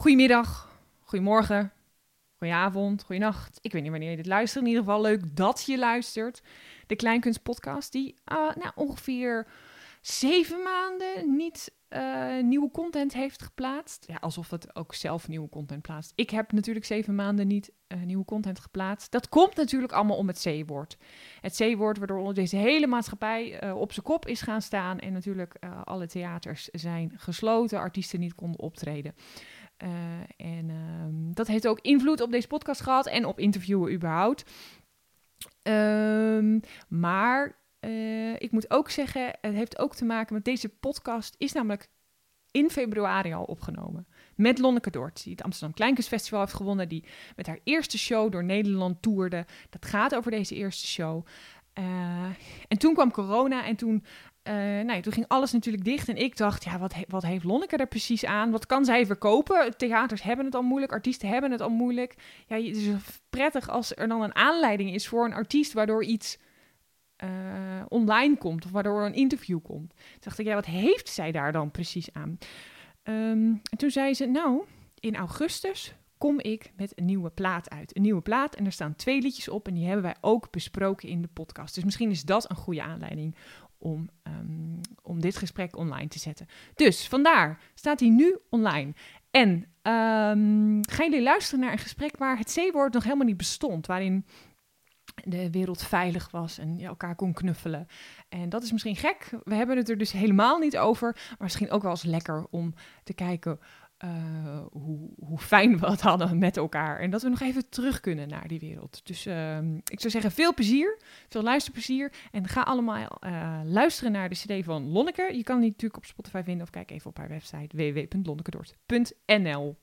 Goedemiddag, goedemorgen, goedenavond, goedenacht. Ik weet niet wanneer je dit luistert. In ieder geval leuk dat je luistert. De Kleinkunst podcast die uh, nou, ongeveer zeven maanden niet uh, nieuwe content heeft geplaatst. Ja, alsof het ook zelf nieuwe content plaatst. Ik heb natuurlijk zeven maanden niet uh, nieuwe content geplaatst. Dat komt natuurlijk allemaal om het C-woord. Het C-woord waardoor deze hele maatschappij op zijn kop is gaan staan. En natuurlijk alle theaters zijn gesloten, artiesten niet konden optreden. En ehm, dat heeft ook invloed op deze podcast gehad en op interviewen überhaupt. Um, maar uh, ik moet ook zeggen, het heeft ook te maken met deze podcast is namelijk in februari al opgenomen. Met Lonneke Dort, die het Amsterdam Kleinkunstfestival heeft gewonnen. Die met haar eerste show door Nederland toerde. Dat gaat over deze eerste show. Uh, en toen kwam corona en toen, uh, nou toen ging alles natuurlijk dicht. En ik dacht, ja, wat, wat heeft Lonneke er precies aan? Wat kan zij verkopen? Theaters hebben het al moeilijk, artiesten hebben het al moeilijk. Ja, het is prettig als er dan een aanleiding is voor een artiest waardoor iets uh, online komt of waardoor een interview komt. Toen dacht ik, ja, wat heeft zij daar dan precies aan? Um, en toen zei ze, nou, in augustus kom ik met een nieuwe plaat uit. Een nieuwe plaat en er staan twee liedjes op en die hebben wij ook besproken in de podcast. Dus misschien is dat een goede aanleiding om, um, om dit gesprek online te zetten. Dus vandaar staat hij nu online. En um, gaan jullie luisteren naar een gesprek waar het C-woord nog helemaal niet bestond, waarin de wereld veilig was en je elkaar kon knuffelen. En dat is misschien gek. We hebben het er dus helemaal niet over. Maar misschien ook wel eens lekker om te kijken uh, hoe, hoe, fijn we het hadden met elkaar. En dat we nog even terug kunnen naar die wereld. Dus uh, ik zou zeggen, veel plezier, veel luisterplezier. En ga allemaal uh, luisteren naar de CD van Lonneke. Je kan die natuurlijk op Spotify vinden of kijk even op haar website www.lonnekedort.nl.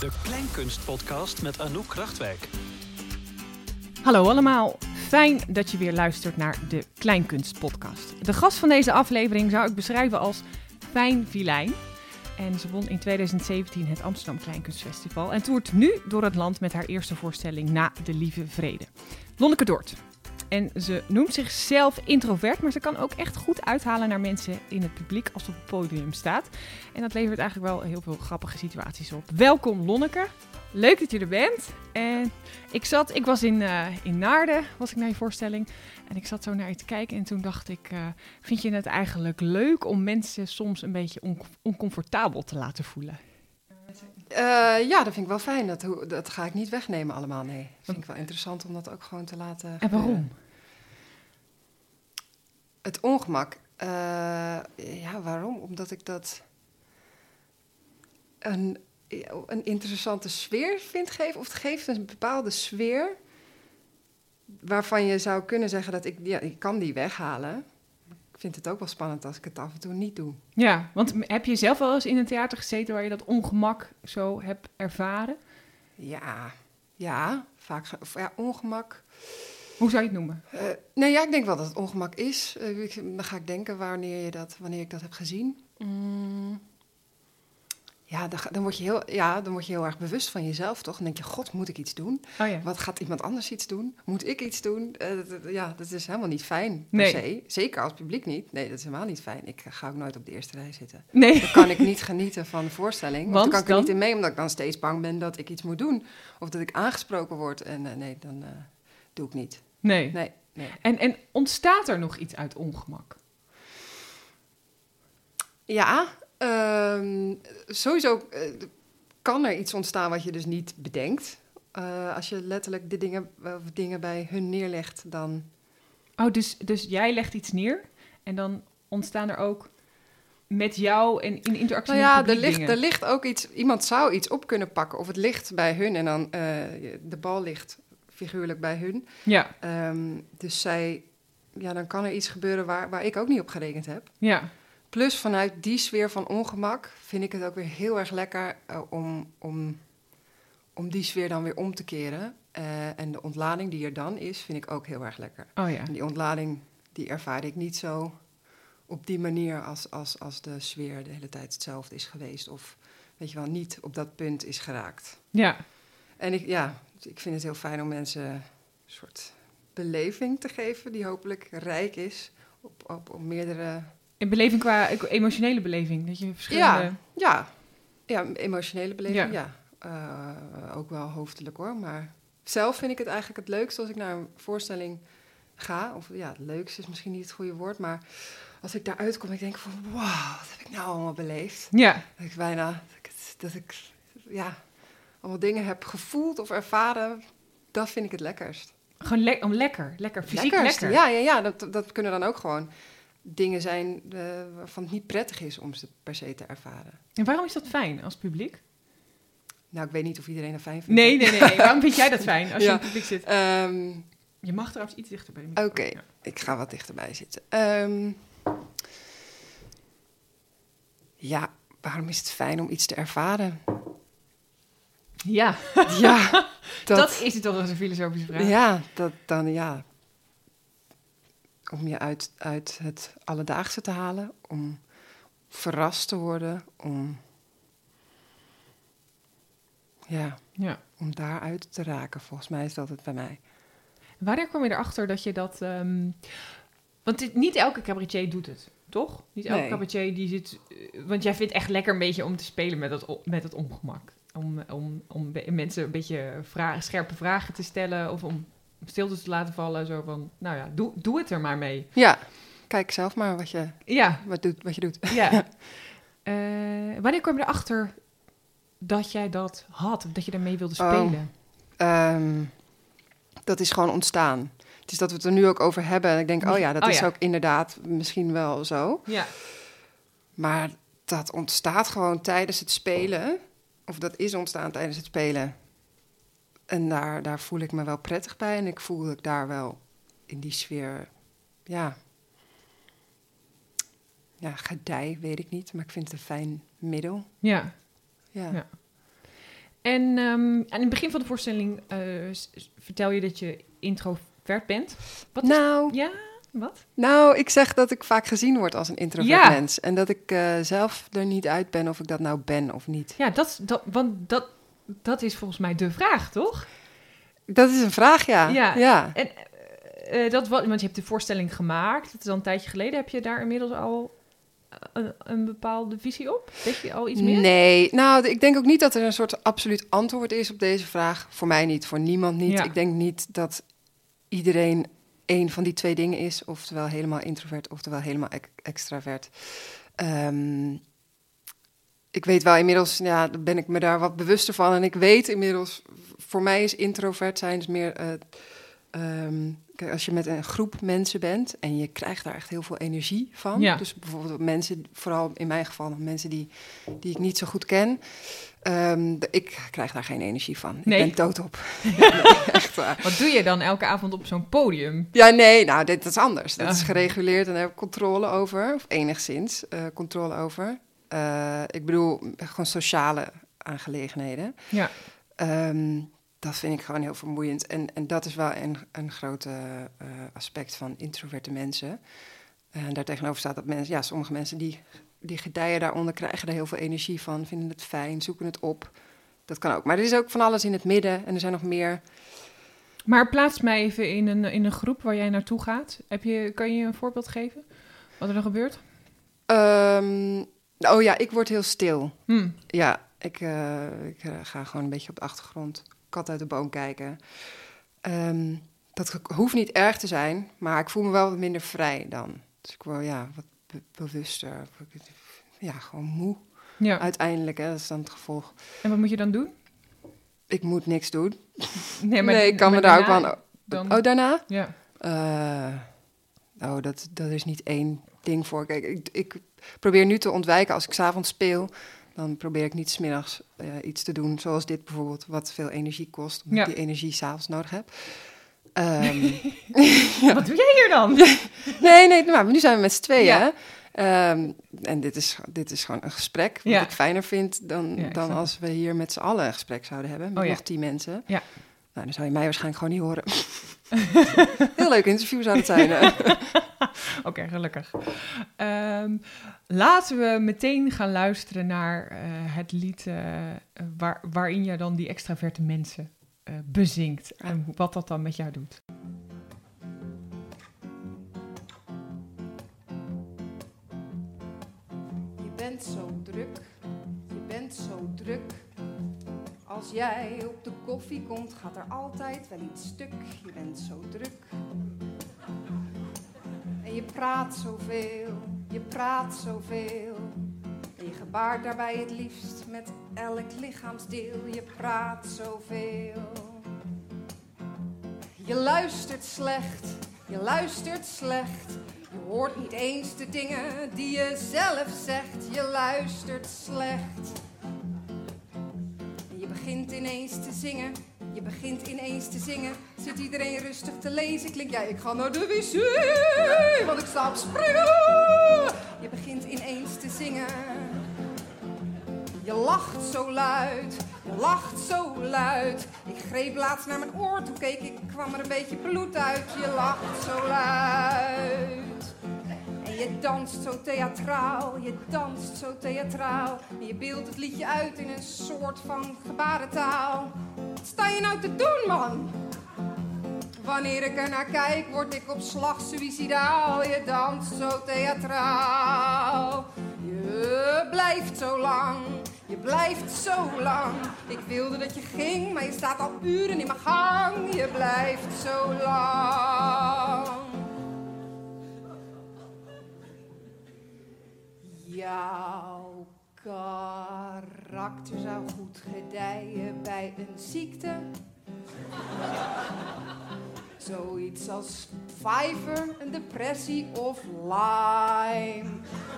De Kleinkunstpodcast met Anouk Krachtwijk. Hallo allemaal, fijn dat je weer luistert naar de Kleinkunst Podcast. De gast van deze aflevering zou ik beschrijven als Fijn Vilijn. En ze won in 2017 het Amsterdam Kleinkunstfestival en toert nu door het land met haar eerste voorstelling Na de Lieve Vrede. Lonneke Dort. En ze noemt zichzelf introvert, maar ze kan ook echt goed uithalen naar mensen in het publiek als ze op het podium staat. En dat levert eigenlijk wel heel veel grappige situaties op. Welkom Lonneke. Leuk dat je er bent. En ik zat, ik was in, uh, in Naarden, was ik naar je voorstelling. En ik zat zo naar je te kijken en toen dacht ik, uh, vind je het eigenlijk leuk om mensen soms een beetje on oncomfortabel te laten voelen? Uh, ja, dat vind ik wel fijn. Dat, dat ga ik niet wegnemen allemaal, nee. Dat vind ik wel interessant om dat ook gewoon te laten En waarom? Het ongemak. ja, waarom? Omdat ik dat... Een, een interessante sfeer vindt geven. Of het geeft een bepaalde sfeer. Waarvan je zou kunnen zeggen dat ik, ja, ik kan die weghalen. Ik vind het ook wel spannend als ik het af en toe niet doe. Ja, want heb je zelf wel eens in een theater gezeten waar je dat ongemak zo hebt ervaren? Ja, ja, vaak. Ja, ongemak. Hoe zou je het noemen? Uh, nee, ja, ik denk wel dat het ongemak is. Uh, dan ga ik denken wanneer, je dat, wanneer ik dat heb gezien. Mm. Ja dan, dan, word je heel, ja, dan word je heel erg bewust van jezelf, toch? Dan denk je, god, moet ik iets doen? Oh ja. Wat gaat iemand anders iets doen? Moet ik iets doen? Uh, dat, ja, dat is helemaal niet fijn, nee. per se. Zeker als publiek niet. Nee, dat is helemaal niet fijn. Ik ga ook nooit op de eerste rij zitten. Nee. Dan kan ik niet genieten van de voorstelling. Want, want dan kan ik er niet in mee, omdat ik dan steeds bang ben dat ik iets moet doen. Of dat ik aangesproken word. En uh, nee, dan uh, doe ik niet. Nee. nee, nee. En, en ontstaat er nog iets uit ongemak? Ja, um, sowieso uh, kan er iets ontstaan wat je dus niet bedenkt. Uh, als je letterlijk de dingen, dingen bij hun neerlegt, dan. Oh, dus, dus jij legt iets neer en dan ontstaan er ook met jou en in interactie nou ja, met er ligt, er ligt ook iets. Iemand zou iets op kunnen pakken of het ligt bij hun en dan uh, de bal ligt figuurlijk bij hun. Ja. Um, dus zij, ja, dan kan er iets gebeuren waar, waar ik ook niet op gerekend heb. Ja. Plus vanuit die sfeer van ongemak vind ik het ook weer heel erg lekker uh, om, om, om die sfeer dan weer om te keren. Uh, en de ontlading die er dan is, vind ik ook heel erg lekker. Oh ja. En die ontlading, die ervaar ik niet zo op die manier als, als, als de sfeer de hele tijd hetzelfde is geweest. Of weet je wel, niet op dat punt is geraakt. Ja. En ik, ja, ik vind het heel fijn om mensen een soort beleving te geven die hopelijk rijk is op, op, op meerdere in beleving qua emotionele beleving? Dat je verschillende... Ja, ja. Ja, emotionele beleving, ja. Eh, ook wel hoofdelijk hoor. Maar zelf vind ik het eigenlijk het leukste als ik naar een voorstelling ga. Of ja, het leukste is misschien niet het goede woord, maar als ik daaruit kom, ik denk van wauw, wat heb ik nou allemaal beleefd? Ja. Dat ik bijna, dat ik, dat ik ja, allemaal dingen heb gevoeld of ervaren. Dat vind ik het lekkerst. Gewoon le om lekker, lekker, fysiek Lekkerst, lekker. Ja, ja, ja dat, dat kunnen dan ook gewoon dingen zijn eh, waarvan het niet prettig is om ze per se te ervaren. En waarom is dat fijn als publiek? Nou, ik weet niet of iedereen dat fijn vindt. Nee, nee, nee. Waarom vind jij dat fijn als je in het publiek zit? Ehm, Je mag trouwens iets dichter bij de Oké. Ja. ik ga wat dichterbij zitten. Ehm, ja, waarom is het fijn om iets te ervaren? Ja, Ja, dat, dat, is het toch eens een filosofische vraag. ja, dat dan ja. Om je uit, uit het alledaagse te halen, om verrast te worden, om, ja, Ja. om daaruit te raken. Volgens mij is dat het bij mij. Wanneer kwam je erachter dat je dat... ehm, want dit, niet elke cabaretier doet het, toch? Niet elke Nee. cabaretier die zit... eh, Want jij vindt echt lekker een beetje om te spelen met dat, met het ongemak. Om, om, om mensen een beetje vragen, scherpe vragen te stellen... of om stilte te laten vallen. Zo van, nou ja, doe, doe het er maar mee. Ja, kijk zelf maar wat je, Ja, wat doet, wat je doet. ja. Eh, wanneer kwam je erachter dat jij dat had? Of dat je daarmee wilde Oh. spelen? Ehm, dat is gewoon ontstaan. Het is dat we het er nu ook over hebben. En ik denk, oh ja, dat Oh is ja. ook inderdaad misschien wel zo. Ja. Maar dat ontstaat gewoon tijdens het spelen. Of dat is ontstaan tijdens het spelen. En daar, daar voel ik me wel prettig bij. En ik voel dat ik daar wel in die sfeer, ja... Ja, gedij, weet ik niet. Maar ik vind het een fijn middel. Ja. Ja. Ja. En aan het begin van de voorstelling eh, vertel je dat je introvert bent. Wat is- Nou, Ja, wat? Nou, ik zeg dat ik vaak gezien word als een introvert Ja. mens. En dat ik eh, zelf er niet uit ben of ik dat nou ben of niet. Ja, dat, dat, want dat, dat is volgens mij de vraag, toch? Dat is een vraag, ja. Ja. ja. En eh, eh, dat, wa- want je hebt de voorstelling gemaakt. Dat is al een tijdje geleden. Heb je daar inmiddels al een, een bepaalde visie op? Weet je al iets meer? Nee, nou, ik denk ook niet dat er een soort absoluut antwoord is op deze vraag. Voor mij niet, voor niemand niet. Ja. Ik denk niet dat iedereen één van die twee dingen is. Oftewel helemaal introvert, oftewel helemaal ex- extravert. Ehm, ik weet wel inmiddels, ja, ben ik me daar wat bewuster van. En ik weet inmiddels, voor mij is introvert zijn dus meer... eh, ehm, kijk, als je met een groep mensen bent en je krijgt daar echt heel veel energie van. Ja. Dus bijvoorbeeld mensen, vooral in mijn geval mensen die, die ik niet zo goed ken. Ehm, de- ik krijg daar geen energie van. Nee. Ik ben doodop. Nee, echt waar. Wat doe je dan elke avond op zo'n podium? Ja, nee, nou, dit, dat is anders. Dat is gereguleerd en daar heb ik controle over. Of enigszins eh, controle over. Eh, ik bedoel, gewoon sociale aangelegenheden. Ja. Ehm, dat vind ik gewoon heel vermoeiend. En, en dat is wel een, een groot eh, aspect van introverte mensen. En daartegenover staat dat mensen, ja, sommige mensen die, die gedijen daaronder krijgen er heel veel energie van, vinden het fijn, zoeken het op. Dat kan ook. Maar er is ook van alles in het midden en er zijn nog meer. Maar plaats mij even in een, in een groep waar jij naartoe gaat. Heb je, kan je een voorbeeld geven? Wat er dan gebeurt? Ehm, oh ja, ik word heel stil. Hm. Ja, ik, eh, ik eh, ga gewoon een beetje op de achtergrond kat uit de boom kijken. Ehm, dat hoeft niet erg te zijn, maar ik voel me wel wat minder vrij dan. Dus ik word ja, wat bewuster. Ja, gewoon moe Ja. uiteindelijk. Hè, dat is dan het gevolg. En wat moet je dan doen? Ik moet niks doen. Nee, nee, ik kan me daar ook. Dan, Oh, daarna? ja. Eh, oh, dat, dat is niet één ding voor. Kijk, ik, ik probeer nu te ontwijken als ik s'avonds speel. Dan probeer ik niet smiddags eh iets te doen, zoals dit bijvoorbeeld, wat veel energie kost, omdat Ja. ik die energie s'avonds nodig heb. Ehm, Wat doe jij hier dan? nee, nee, maar nu zijn we met z'n tweeën. Ja. Ehm, en dit is, dit is gewoon een gesprek, wat Ja. ik fijner vind dan, dan als we hier met z'n allen een gesprek zouden hebben, met Oh, ja. nog tien mensen. Ja. Nou, dan zou je mij waarschijnlijk gewoon niet horen. Heel leuk interview zou het zijn. hè? Oké, gelukkig. Ehm, laten we meteen gaan luisteren naar eh, het lied eh, waar, waarin je dan die extraverte mensen eh, bezingt. En wat dat dan met jou doet. Je bent zo druk, je bent zo druk. Als jij op de koffie komt, gaat er altijd wel iets stuk. Je bent zo druk. En je praat zoveel, je praat zoveel. En je gebaart daarbij het liefst met elk lichaamsdeel. Je praat zoveel. Je luistert slecht, je luistert slecht. Je hoort niet eens de dingen die je zelf zegt. Je luistert slecht. En je begint ineens te zingen. Je begint ineens te zingen. Zit iedereen rustig te lezen? Klinkt jij, ik ga naar de wc, want ik sta op springen. Je begint. Je lacht zo luid, je lacht zo luid. Ik greep laatst naar mijn oor, toen keek ik, kwam er een beetje bloed uit. Je lacht zo luid. En je danst zo theatraal, je danst zo theatraal. En je beeldt het liedje uit in een soort van gebarentaal. Wat sta je nou te doen, man? Wanneer ik er naar kijk, word ik op slag suicidaal. Je danst zo theatraal. Je blijft zo lang, je blijft zo lang. Ik wilde dat je ging, maar je staat al uren in mijn gang. Je blijft zo lang. Jouw karakter zou goed gedijen bij een ziekte. Zoiets als vijver, een depressie of Lyme.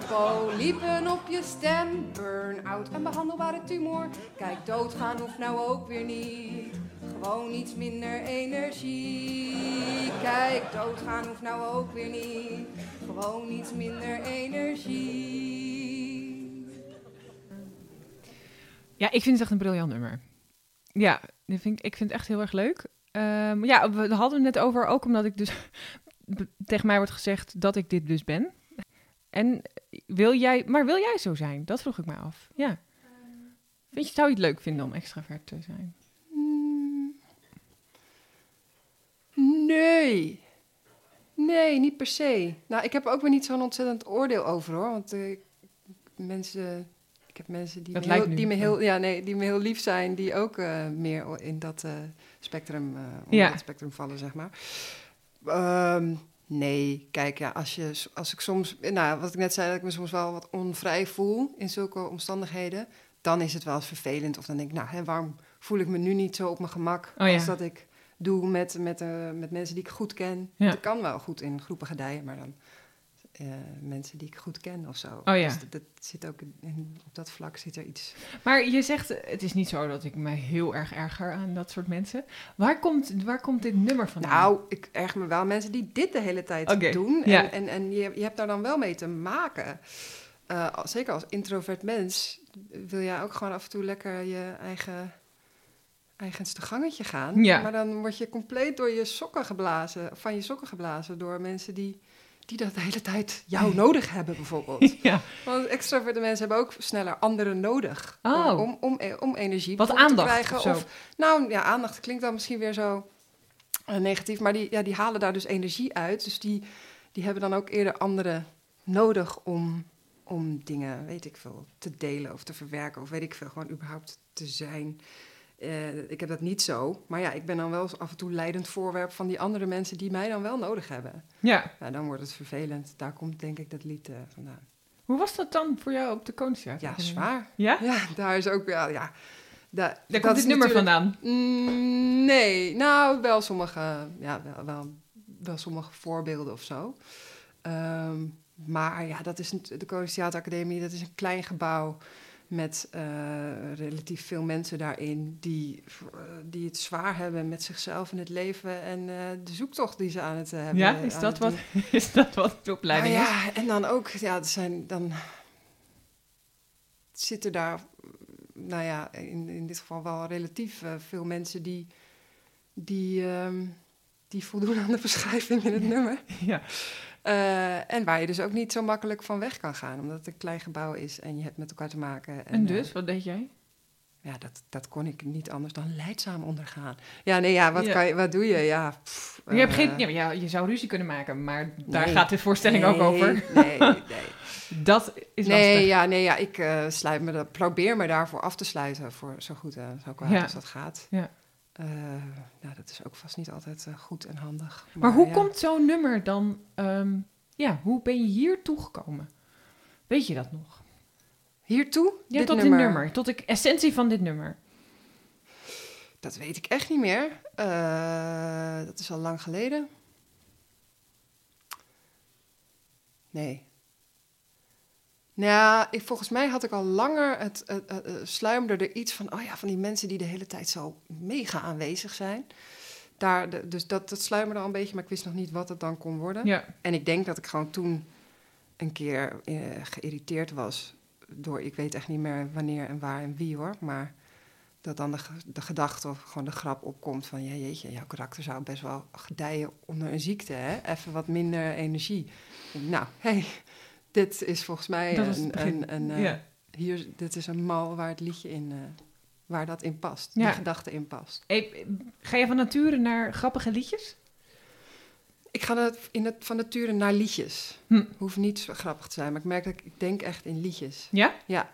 Polypen op je stem, burn-out, een behandelbare tumor. Kijk, doodgaan hoeft nou ook weer niet. Gewoon iets minder energie. Kijk, doodgaan hoeft nou ook weer niet. Gewoon iets minder energie. Ja, ik vind het echt een briljant nummer. Ja, dit vind ik, ik vind het echt heel erg leuk. Ehm, ja, we hadden het net over, ook omdat ik dus tegen mij wordt gezegd dat ik dit dus ben. En wil jij, maar wil jij zo zijn? Dat vroeg ik me af. Ja. Vind je, zou je het leuk vinden om extravert te zijn? Mm. Nee. Nee, niet per se. Nou, ik heb er ook weer niet zo'n ontzettend oordeel over hoor. Want eh, mensen. Ik heb mensen die, me heel, die, me heel, ja, nee, die me heel lief zijn, die ook eh, meer in dat eh, spectrum, eh onder Ja. dat spectrum vallen, zeg maar. Ehm, nee, kijk, ja, als, je, als ik soms, nou, wat ik net zei, dat ik me soms wel wat onvrij voel in zulke omstandigheden, dan is het wel eens vervelend. Of dan denk ik, nou, hè, waarom voel ik me nu niet zo op mijn gemak Oh, ja. als dat ik doe met, met, eh, met mensen die ik goed ken. Ja. Ik kan wel goed in groepen gedijen, maar dan eh, mensen die ik goed ken of zo. Oh, ja. Dus dat, dat zit ook in, op dat vlak zit er iets. Maar je zegt, het is niet zo dat ik me heel erg erger aan dat soort mensen. Waar komt, waar komt dit nummer vandaan? Nou, ik erg me wel mensen die dit de hele tijd doen. En, ja. en, en je, je hebt daar dan wel mee te maken. Eh, zeker als introvert mens wil jij ook gewoon af en toe lekker je eigen eigenste gangetje gaan. Ja. Maar dan word je compleet door je sokken geblazen, van je sokken geblazen door mensen die, die dat de hele tijd jou nodig hebben, bijvoorbeeld. ja. Want extroverte mensen hebben ook sneller anderen nodig Oh. om, om, om energie Wat aandacht te krijgen. of zo. Of, nou ja, aandacht klinkt dan misschien weer zo eh, negatief, maar die, ja, die halen daar dus energie uit. Dus die, die hebben dan ook eerder anderen nodig om, om dingen, weet ik veel, te delen of te verwerken. Of weet ik veel, gewoon überhaupt te zijn. Eh, ik heb dat niet zo, maar ja, ik ben dan wel af en toe leidend voorwerp van die andere mensen die mij dan wel nodig hebben. ja. Nou, dan wordt het vervelend. Daar komt denk ik dat lied eh, vandaan. Hoe was dat dan voor jou op de Koningsjaar? Ja, zwaar. Ja? Ja, daar is ook wel, ja. da- Daar komt dit nummer vandaan. Mm, nee, nou, wel sommige, ja, wel, wel, wel sommige voorbeelden of zo. Ehm, maar ja, dat is een, de Koningstheater Academie, dat is een klein gebouw met eh, relatief veel mensen daarin die, eh, die het zwaar hebben met zichzelf in het leven en eh, de zoektocht die ze aan het hebben. Ja, is dat wat, doen. is dat wat de opleiding Nou is? ja, en dan ook, ja, er zijn dan zitten daar, nou ja, in, in dit geval wel relatief veel mensen die, die, ehm, die voldoen aan de beschrijving in het nummer. Ja. Eh, en waar je dus ook niet zo makkelijk van weg kan gaan, omdat het een klein gebouw is en je hebt met elkaar te maken. En eh, dus, wat deed jij? ja, dat, dat kon ik niet anders dan leidzaam ondergaan. Ja, nee, ja, wat, Ja. Kan je, wat doe je? Ja, pff, je, hebt eh, geen, ja, ja, je zou ruzie kunnen maken, maar daar nee. gaat de voorstelling nee, ook over. Nee, nee. Dat is nee, lastig. ja, nee, ja, ik eh, sluit me dat, probeer me daarvoor af te sluiten, voor zo goed en zo kwaad Ja. als dat gaat. Ja. Eh, nou, dat is ook vast niet altijd eh, goed en handig. Maar hoe ja. komt zo'n nummer dan... ehm, ja, hoe ben je hier toegekomen? Weet je dat nog? hiertoe? Ja, dit tot nummer? dit nummer. Tot de essentie van dit nummer. Dat weet ik echt niet meer. Eh, dat is al lang geleden. Nee. Nou, ik, volgens mij had ik al langer het, het, het, het sluimerde er iets van, oh ja, van die mensen die de hele tijd zo mega aanwezig zijn. Daar, de- dus dat, dat sluimerde al een beetje, maar ik wist nog niet wat het dan kon worden. Ja. En ik denk dat ik gewoon toen een keer eh, geïrriteerd was door, ik weet echt niet meer wanneer en waar en wie hoor, maar dat dan de, ge- de gedachte of gewoon de grap opkomt van, ja jeetje, jouw karakter zou best wel gedijen onder een ziekte, hè? Even wat minder energie. Nou, hey, dit is volgens mij Dat een, een, een, eh, ja. hier, dit is een mal waar het liedje in, eh, waar dat in past, Ja. die gedachte in past. Hey, ga je van nature naar grappige liedjes? Ik ga in het, van nature naar liedjes. Hm. Hoeft niet zo grappig te zijn, maar ik merk dat ik, ik denk echt in liedjes. Ja? Ja.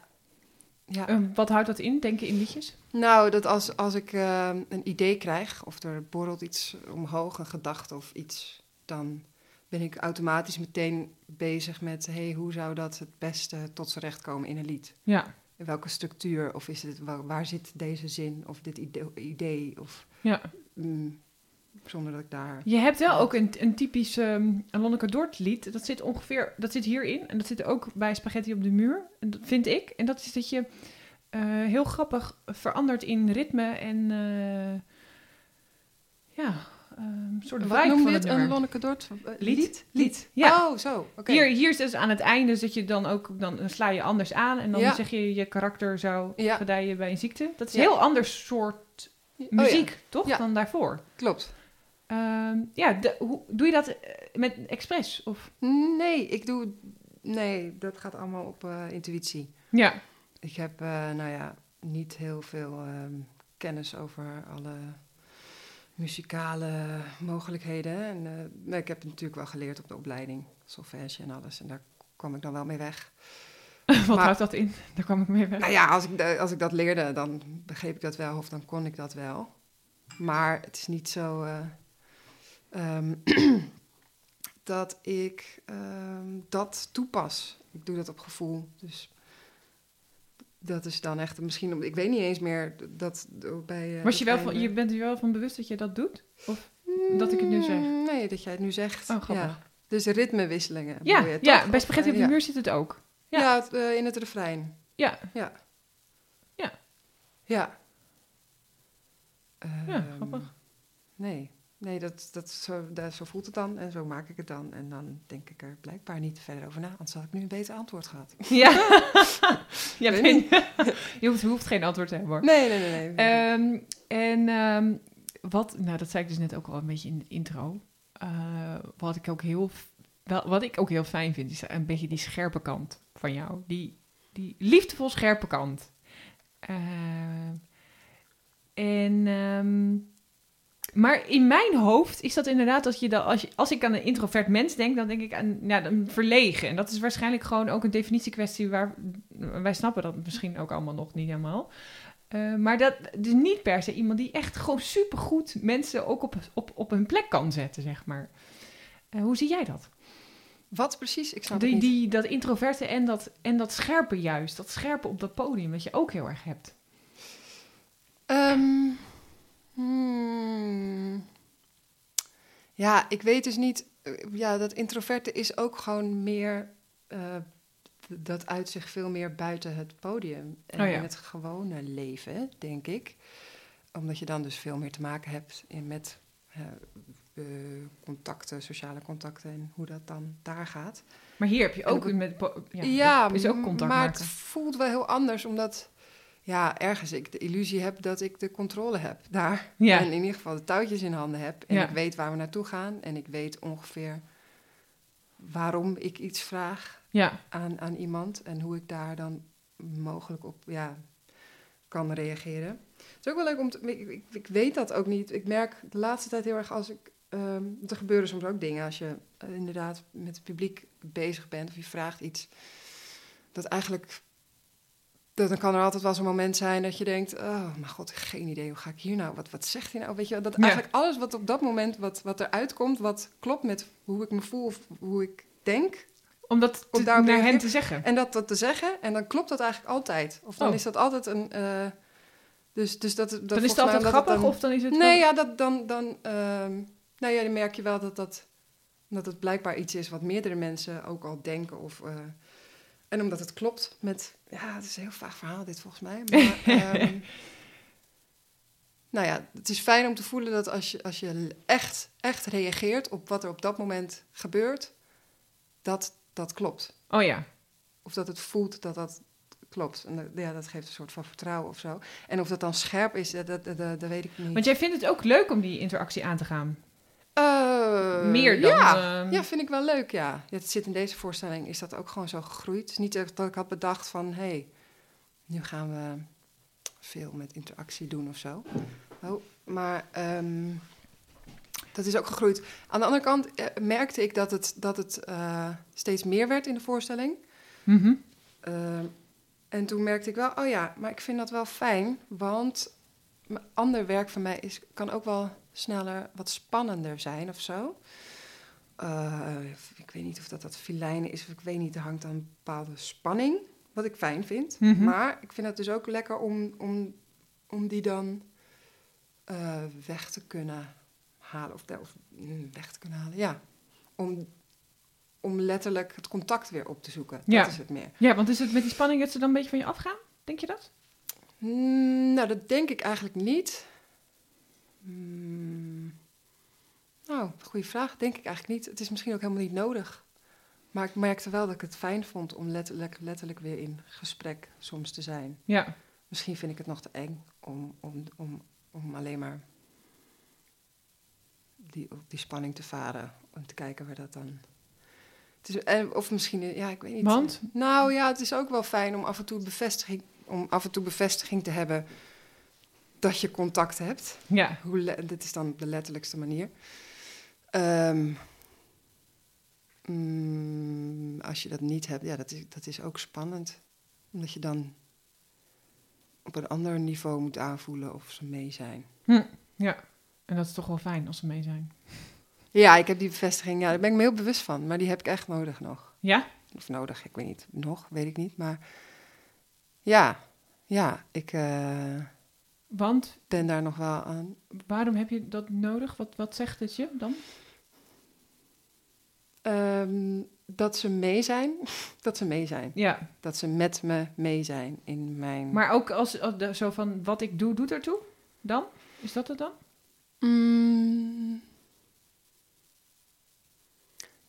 ja. Eh, wat houdt dat in, denken in liedjes? Nou, dat als, als ik eh, een idee krijg, of er borrelt iets omhoog, een gedachte of iets, dan ben ik automatisch meteen bezig met, hey, hoe zou dat het beste tot z'n recht komen in een lied? Ja. In welke structuur, of is het, waar, waar zit deze zin, of dit idee, idee of ja. mm, zonder dat ik daar... Je hebt wel ook een, een typisch um, Lonneke Dort lied. Dat zit ongeveer, dat zit hierin. En dat zit ook bij Spaghetti op de muur, en dat vind ik. En dat is dat je eh, heel grappig verandert in ritme en eh, ja, een soort Wat het? Een. Lonneke Dort? eh, Lied? Lied, ja. Oh, zo. Oké. Hier, hier is dus aan het einde, dus dat je dan ook, dan sla je anders aan en dan Ja. zeg je je karakter zou Ja. gedijen bij een ziekte. Dat is Ja. een heel ander soort Oh, muziek, toch, dan daarvoor. Klopt. Ehm, ja, de- hoe, doe je dat eh, met expres? Of? Nee, ik doe... Nee, dat gaat allemaal op eh, intuïtie. Ja, Ik heb, nou ja, niet heel veel ehm, kennis over alle muzikale mogelijkheden. En, eh, ik heb het natuurlijk wel geleerd op de opleiding, solfège en alles. En daar kwam ik dan wel mee weg. wat Maar- houdt dat in? Daar kwam ik mee weg. Nou ja, als ik, als ik dat leerde, dan begreep ik dat wel, of dan kon ik dat wel. Maar het is niet zo eh, ehm, dat ik ehm, dat toepas. Ik doe dat op gevoel. Dus dat is dan echt misschien, ik weet niet eens meer dat bij. eh, Was je, wel van, je bent er wel van bewust dat je dat doet? Of? dat ik het nu zeg? Mm, Nee, dat jij het nu zegt. Oh, grappig. Ja. Dus ritmewisselingen. Ja, je, ja bij Spaghetti op de Ja. muur zit het ook. Ja. Ja, het, eh, in het refrein. Ja, Ja. Ja. Ja. ja Ehm, grappig. Nee, nee dat, dat, zo, dat, zo voelt het dan en zo maak ik het dan. En dan denk ik er blijkbaar niet verder over na, anders had ik nu een beter antwoord gehad. Ja, ja geen- je hoeft, geen antwoord te hebben hoor. Nee, nee, nee. nee. Ehm, en ehm, wat, nou dat zei ik dus net ook al een beetje in de intro. Eh, wat ik ook heel, wel, wat ik ook heel fijn vind, is een beetje die scherpe kant van jou. Die, die liefdevol scherpe kant. Ehm, en, maar in mijn hoofd is dat inderdaad dat je dan, als, je, als ik aan een introvert mens denk, dan denk ik aan ja, dan verlegen. En dat is waarschijnlijk gewoon ook een definitiekwestie waar wij snappen dat misschien ook allemaal nog niet helemaal. Eh, maar dat is niet per se iemand die echt gewoon supergoed mensen ook op, op, op hun plek kan zetten, zeg maar. Eh, hoe zie jij dat? Wat precies? Ik snap Die, het niet. die, dat introverte en dat, en dat scherpe juist, dat scherpe op dat podium, wat je ook heel erg hebt. Ehm, hmm. Ja, ik weet dus niet. eh, Ja, dat introverte is ook gewoon meer. eh, dat uit zich veel meer buiten het podium. En Oh ja. in het gewone leven, denk ik. Omdat je dan dus veel meer te maken hebt in, met eh, contacten, sociale contacten en hoe dat dan daar gaat. Maar hier heb je ook ook- met ja, Ja, is ook contact maar maken. het voelt wel heel anders, omdat ja, ergens ik de illusie heb dat ik de controle heb daar. Ja. En in ieder geval de touwtjes in handen heb. En Ja. ik weet waar we naartoe gaan. En ik weet ongeveer waarom ik iets vraag Ja, aan, aan iemand. En hoe ik daar dan mogelijk op, ja, kan reageren. Het is ook wel leuk om te... Ik, ik, ik weet dat ook niet. Ik merk de laatste tijd heel erg als ik... ehm, er gebeuren soms ook dingen als je eh, inderdaad met het publiek bezig bent... of je vraagt iets dat eigenlijk... Dan kan er altijd wel zo'n moment zijn dat je denkt... Oh, mijn god, geen idee, hoe ga ik hier nou... Wat, wat zegt hij nou? Weet je, dat Ja. eigenlijk alles wat op dat moment wat, wat eruit komt... wat klopt met hoe ik me voel of hoe ik denk... Om dat Om te- daarop naar hen te zeggen. En dat, dat te zeggen, en dan klopt dat eigenlijk altijd. Of dan Oh. is dat altijd een. eh, dus, dus dat, dat, Dan is het altijd grappig dan- of dan is het... Nee, ja, dat, dan. dan ehm, nou ja, dan merk je wel dat, dat, dat het blijkbaar iets is wat meerdere mensen ook al denken. Of, eh, en omdat het klopt met. Ja, het is een heel vaag verhaal, dit volgens mij. Maar, ehm, nou ja, het is fijn om te voelen dat als je, als je echt, echt reageert op wat er op dat moment gebeurt, dat dat klopt Oh ja. of dat het voelt dat dat klopt. En dat, ja, dat geeft een soort van vertrouwen of zo. En of dat dan scherp is, dat, dat, dat, dat weet ik niet. Want jij vindt het ook leuk om die interactie aan te gaan. Eh, Meer dan... Ja. ehm, ja, vind ik wel leuk, ja. Het zit in deze voorstelling, is dat ook gewoon zo gegroeid. Het is niet echt dat ik had bedacht van... hé, hey, nu gaan we veel met interactie doen of zo. Oh, maar ehm, dat is ook gegroeid. Aan de andere kant eh, merkte ik dat het, dat het eh, steeds meer werd in de voorstelling. mhm. Ehm, en toen merkte ik wel, oh ja, maar ik vind dat wel fijn, want ander werk van mij is, kan ook wel sneller wat spannender zijn of zo. Eh, ik weet niet of dat dat filijnen is, of ik weet niet, er hangt dan een bepaalde spanning, wat ik fijn vind. Mhm. Maar ik vind het dus ook lekker om, om, om die dan eh, weg te kunnen halen, of, of mm, weg te kunnen halen, ja. Om, om letterlijk het contact weer op te zoeken, Ja. dat is het meer. Ja, want is het met die spanning dat ze dan een beetje van je afgaan? Denk je dat? Mm, nou, dat denk ik eigenlijk niet. Mm, nou, goede vraag. Denk ik eigenlijk niet. Het is misschien ook helemaal niet nodig. Maar ik merkte wel dat ik het fijn vond om letterlijk, letterlijk weer in gesprek soms te zijn. Ja. Misschien vind ik het nog te eng om, om, om, om alleen maar die, op die spanning te varen. Om te kijken waar dat dan... Het is, en, of misschien, ja, ik weet niet. Want? Nou ja, het is ook wel fijn om af en toe bevestiging, om af en toe bevestiging te hebben dat je contact hebt. Ja. Hoe dit is dan de letterlijkste manier. Ehm, mm, als je dat niet hebt, ja, dat is, dat is ook spannend. Omdat je dan op een ander niveau moet aanvoelen of ze mee zijn. Hm. Ja. En dat is toch wel fijn als ze mee zijn. Ja, ik heb die bevestiging, ja, daar ben ik me heel bewust van. Maar die heb ik echt nodig nog. Ja? Of nodig, ik weet niet. Nog, weet ik niet. Maar ja, ja, ik eh, Want ben daar nog wel aan. waarom heb je dat nodig? Wat, wat zegt het je dan? Ehm, dat ze mee zijn. Dat ze mee zijn. Ja. Dat ze met me mee zijn in mijn... Maar ook als, als de- zo van wat ik doe, doet ertoe? Dan? Is dat het dan? Mm,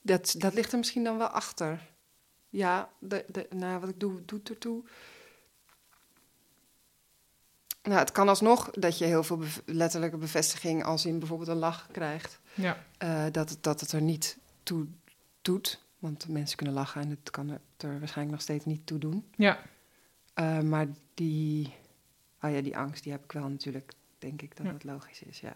dat, dat ligt er misschien dan wel achter. Ja, de, de, nou, wat ik doe, doet ertoe. Nou, het kan alsnog dat je heel veel bev- letterlijke bevestiging als in bijvoorbeeld een lach krijgt. Ja. eh, dat, het, dat het er niet toe doet. Want mensen kunnen lachen en het kan er waarschijnlijk nog steeds niet toe doen. Ja. Eh, maar die, oh ja, die angst, die heb ik wel natuurlijk, denk ik dat Ja. dat logisch is, ja.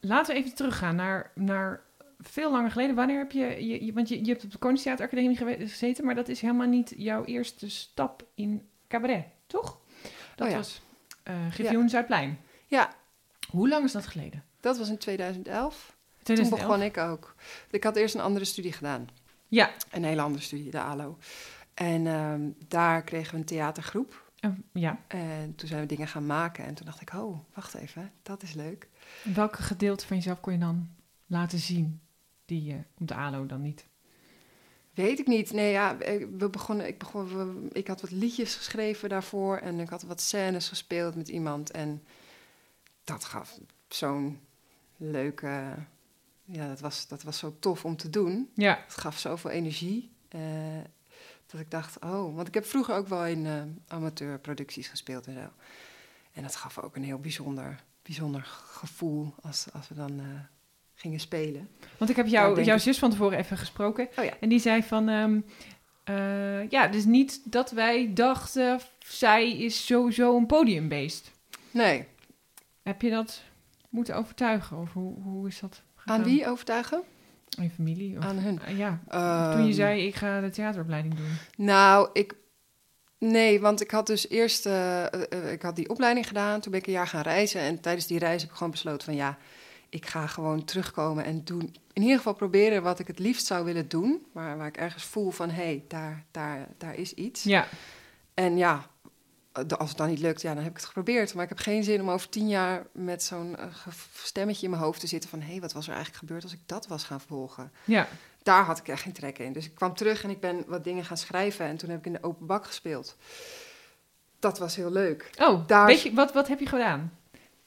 Laten we even teruggaan naar, naar veel langer geleden. Wanneer heb je, je, je- want je, je hebt op de Koningstheateracademie gezeten, maar dat is helemaal niet jouw eerste stap in cabaret, toch? Dat Oh ja. was eh Griffioen Zuidplein. Ja, Hoe lang is dat geleden? dat was in 2011. Toen 2011? begon ik ook. Ik had eerst een andere studie gedaan. Ja. Een hele andere studie, de ALO. En ehm, daar kregen we een theatergroep. Eh, ja. En toen zijn we dingen gaan maken. En toen dacht ik, oh, wacht even, dat is leuk. Welke gedeelte van jezelf kon je dan laten zien die je op de ALO dan niet? Weet ik niet. Nee, ja, eh, we begonnen, ik, begon, we- ik had wat liedjes geschreven daarvoor. En ik had wat scènes gespeeld met iemand. En dat gaf zo'n leuke... Ja, dat was, dat was zo tof om te doen. Ja. Het gaf zoveel energie. eh, dat ik dacht, oh... Want ik heb vroeger ook wel in eh, amateurproducties gespeeld en zo. En dat gaf ook een heel bijzonder, bijzonder gevoel als, als we dan gingen spelen. Want ik heb jou, jouw zus van tevoren even gesproken. Oh ja. En die zei van, ehm, Eh, ja, dus niet dat wij dachten, zij is sowieso een podiumbeest. Nee. Heb je dat moeten overtuigen? Of hoe, hoe is dat? Aan wie overtuigen? Aan je familie? Of, Aan hun. Ja, toen je Ehm, zei, ik ga de theateropleiding doen. Nou, ik. Nee, want ik had dus eerst. eh, eh, ik had die opleiding gedaan. Toen ben ik een jaar gaan reizen. En tijdens die reis heb ik gewoon besloten van ja. Ik ga gewoon terugkomen en doen. In ieder geval proberen wat ik het liefst zou willen doen. Maar waar ik ergens voel van hé, hey, daar, daar, daar is iets. Ja, En ja, als het dan niet lukt, ja, dan heb ik het geprobeerd. Maar ik heb geen zin om over tien jaar met zo'n eh, stemmetje in mijn hoofd te zitten van... hé, hey, wat was er eigenlijk gebeurd als ik dat was gaan volgen? ja. Daar had ik echt geen trek in. Dus ik kwam terug en ik ben wat dingen gaan schrijven. En toen heb ik in de open bak gespeeld. Dat was heel leuk. Oh, Daar- weet je, wat, wat heb je gedaan?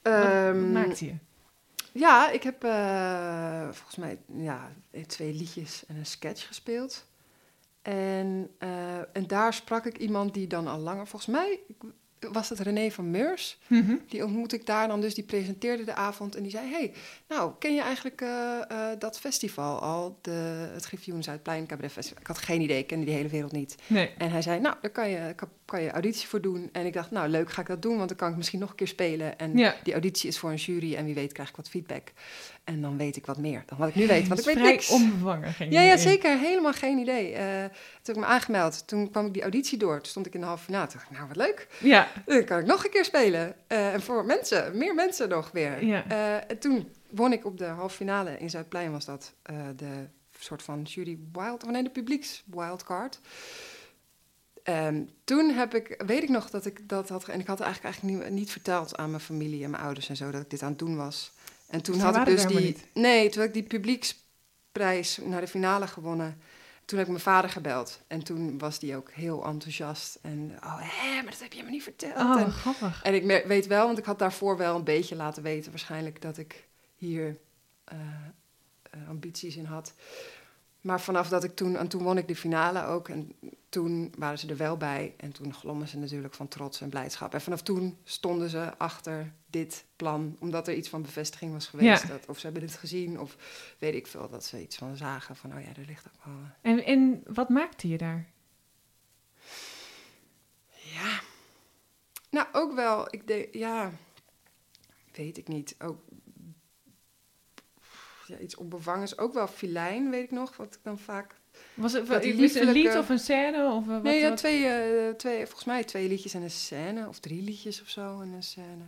Wat, wat Ehm, maakte je? Ja, ik heb eh, volgens mij ja, twee liedjes en een sketch gespeeld. En, eh, en daar sprak ik iemand die dan al langer, volgens mij was het René van Meurs. Mhm. Die ontmoette ik daar dan dus, die presenteerde de avond en die zei... hey, nou, ken je eigenlijk eh, eh, dat festival al, de, het Griffioen Zuidplein Cabaret Festival? Ik had geen idee, ik kende die hele wereld niet. Nee. En hij zei, nou, daar kan je, kan, kan je auditie voor doen. En ik dacht, nou, leuk, ga ik dat doen, want dan kan ik misschien nog een keer spelen. En Ja. die auditie is voor een jury en wie weet krijg ik wat feedback. En dan weet ik wat meer dan wat ik nu weet, want ik weet vrij niks. onbevangen ging Ja, ja, zeker. Helemaal geen idee. Eh, toen heb ik me aangemeld. Toen kwam ik die auditie door. Toen stond ik in de halve finale. Toen dacht ik, nou, wat leuk. Ja, Dan kan ik nog een keer spelen. Eh, en voor mensen, meer mensen nog weer. Ja. Eh, en toen won ik op de halve finale. In Zuidplein was dat eh, de soort van jury wild... Of nee, de publieks wildcard. Ehm, toen heb ik, weet ik nog dat ik dat had... En ik had eigenlijk, eigenlijk niet, niet verteld aan mijn familie en mijn ouders en zo... dat ik dit aan het doen was. En toen had ik dus die... Nee, toen had ik die publieksprijs naar de finale gewonnen... Toen heb ik mijn vader gebeld. En toen was die ook heel enthousiast. En, oh, hè, maar dat heb je me niet verteld. oh, En, grappig. en ik weet wel, want ik had daarvoor wel een beetje laten weten... waarschijnlijk dat ik hier eh, eh, ambities in had. Maar vanaf dat ik toen... En toen won ik de finale ook. En toen waren ze er wel bij. En toen glommen ze natuurlijk van trots en blijdschap. En vanaf toen stonden ze achter dit plan. Omdat er iets van bevestiging was geweest. Ja. Dat, of ze hebben het gezien. Of weet ik veel, dat ze iets van zagen. Van, oh ja, er ligt ook wel... eh, En, en wat maakte je daar? Ja. Nou, ook wel. Ik denk, ja. Weet ik niet. Ook. Ja, iets onbevangens. Ook wel filijn, weet ik nog. Wat ik dan vaak. Was het een lied of een scène? Of, eh, wat, nee, ja, wat- twee, eh, twee, volgens mij twee liedjes en een scène. Of drie liedjes of zo en een scène.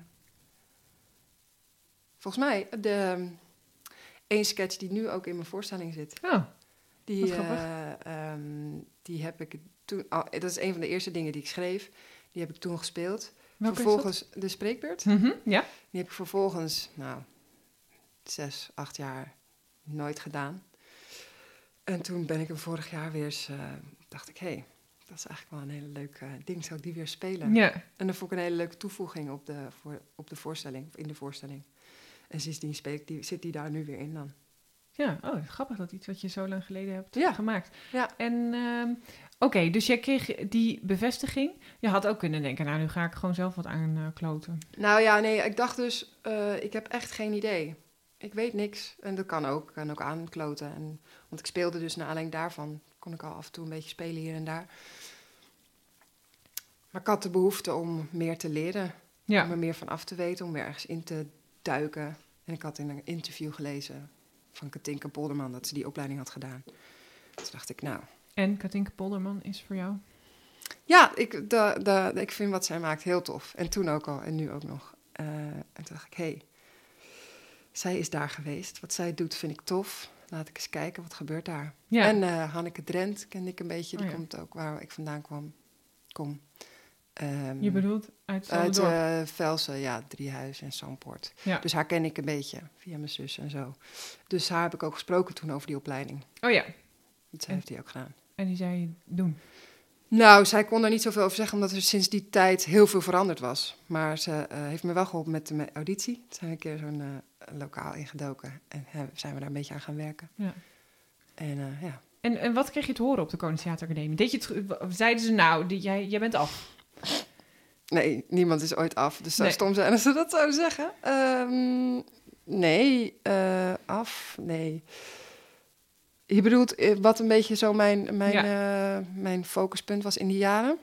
Volgens mij de. één sketch die nu ook in mijn voorstelling zit. Oh, Die, eh, ehm, die heb ik toen. oh, dat is een van de eerste dingen die ik schreef. Die heb ik toen gespeeld. welke vervolgens de spreekbeurt. Mhm, ja. Die heb ik vervolgens, nou, zes, acht jaar nooit gedaan. En toen ben ik hem vorig jaar weer eens, eh, dacht ik, hé, hey, dat is eigenlijk wel een hele leuk ding, zou ik die weer spelen? Ja. En dat vond ik een hele leuke toevoeging op de, voor, op de voorstelling, in de voorstelling. En sindsdien speel ik die, zit die daar nu weer in dan. Ja, oh, grappig dat iets wat je zo lang geleden hebt Ja. gemaakt. Ja. En ehm, oké, dus jij kreeg die bevestiging. Je had ook kunnen denken, nou nu ga ik gewoon zelf wat aankloten. Nou ja, nee, ik dacht dus, eh, ik heb echt geen idee. Ik weet niks. En dat kan ook. Kan ook aankloten. En, want ik speelde dus naar aanleiding daarvan. Kon ik al af en toe een beetje spelen hier en daar. Maar ik had de behoefte om meer te leren. ja. Om er meer van af te weten. Om weer ergens in te duiken. En ik had in een interview gelezen van Katinka Polderman... dat ze die opleiding had gedaan. Toen dacht ik, nou... En Katinka Polderman is voor jou? Ja, ik, de, de, ik vind wat zij maakt heel tof. En toen ook al en nu ook nog. Eh, en toen dacht ik, hé, hey, zij is daar geweest. Wat zij doet vind ik tof. Laat ik eens kijken, wat gebeurt daar? Ja. En eh, Hanneke Drent kende ik een beetje. Die Oh ja. komt ook waar ik vandaan kwam. Kom. Ehm, je bedoelt uit uit eh Velsen, ja, Driehuis en Zandpoort. ja. Dus haar ken ik een beetje via mijn zus en zo. Dus haar heb ik ook gesproken toen over die opleiding. Oh ja, Dat En- heeft die ook gedaan. en die zei doen. Nou, zij kon er niet zoveel over zeggen, omdat er sinds die tijd heel veel veranderd was. Maar ze eh, heeft me wel geholpen met de auditie. Toen zijn we een keer zo'n eh, lokaal ingedoken en zijn we daar een beetje aan gaan werken. Ja. En eh, ja. En, en wat kreeg je te horen op de Koninklijke Theateracademie? Deed je het, zeiden ze nou, die, jij, jij bent af? Nee, niemand is ooit af. Dus zou Nee. stom zijn als ze dat zouden zeggen. Ehm, nee, af, nee. Je bedoelt eh, wat een beetje zo mijn, mijn, Ja. eh, mijn focuspunt was in die jaren?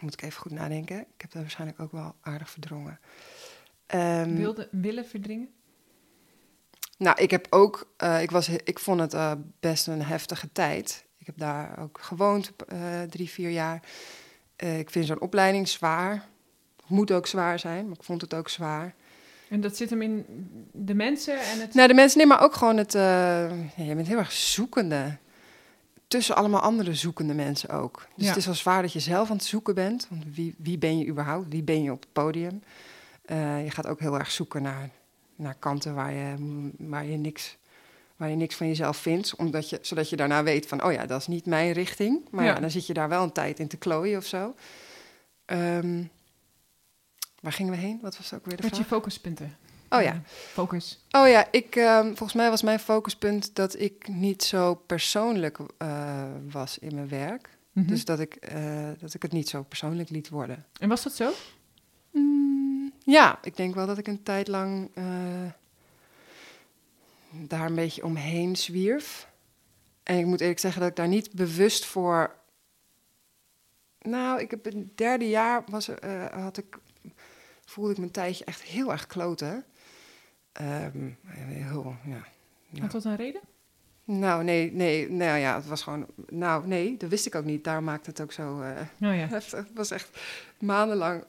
Moet ik even goed nadenken. Ik heb dat waarschijnlijk ook wel aardig verdrongen. Ehm, Wilde, willen verdringen? Nou, ik heb ook, eh, ik, was, ik vond het best een heftige tijd. Ik heb daar ook gewoond, drie, vier jaar. Ik vind zo'n opleiding zwaar. Moet ook zwaar zijn, maar ik vond het ook zwaar. En dat zit hem in de mensen en het... Nou, de mensen, nee, maar ook gewoon het. eh, ja, je bent heel erg zoekende. Tussen allemaal andere zoekende mensen ook. Dus Ja. het is wel zwaar dat je zelf aan het zoeken bent. Want wie, wie ben je überhaupt? Wie ben je op het podium? Eh, je gaat ook heel erg zoeken naar, naar kanten waar je, waar, je niks, waar je niks van jezelf vindt. Omdat je, zodat je daarna weet van, oh ja, dat is niet mijn richting. Maar ja. Dan zit je daar wel een tijd in te klooien of zo. Ehm, waar gingen we heen? Wat was ook weer de Met je vraag? focuspunten. Oh ja. Focus. Oh ja, ik, ehm, volgens mij was mijn focuspunt dat ik niet zo persoonlijk eh, was in mijn werk. Mhm. Dus dat ik, eh, dat ik het niet zo persoonlijk liet worden. En was dat zo? Mm, ja, ik denk wel dat ik een tijd lang eh, daar een beetje omheen zwierf. En ik moet eerlijk zeggen dat ik daar niet bewust voor. Nou, ik heb het derde jaar was, had ik, voelde ik me een tijdje echt heel erg kloten. Ehm, heel, ja. Had dat een reden? Nou, nee, nee, nou ja, het was gewoon. Nou, nee, dat wist ik ook niet. Daarom maakte het ook zo. eh, Nou ja. heftig. Het was echt maandenlang,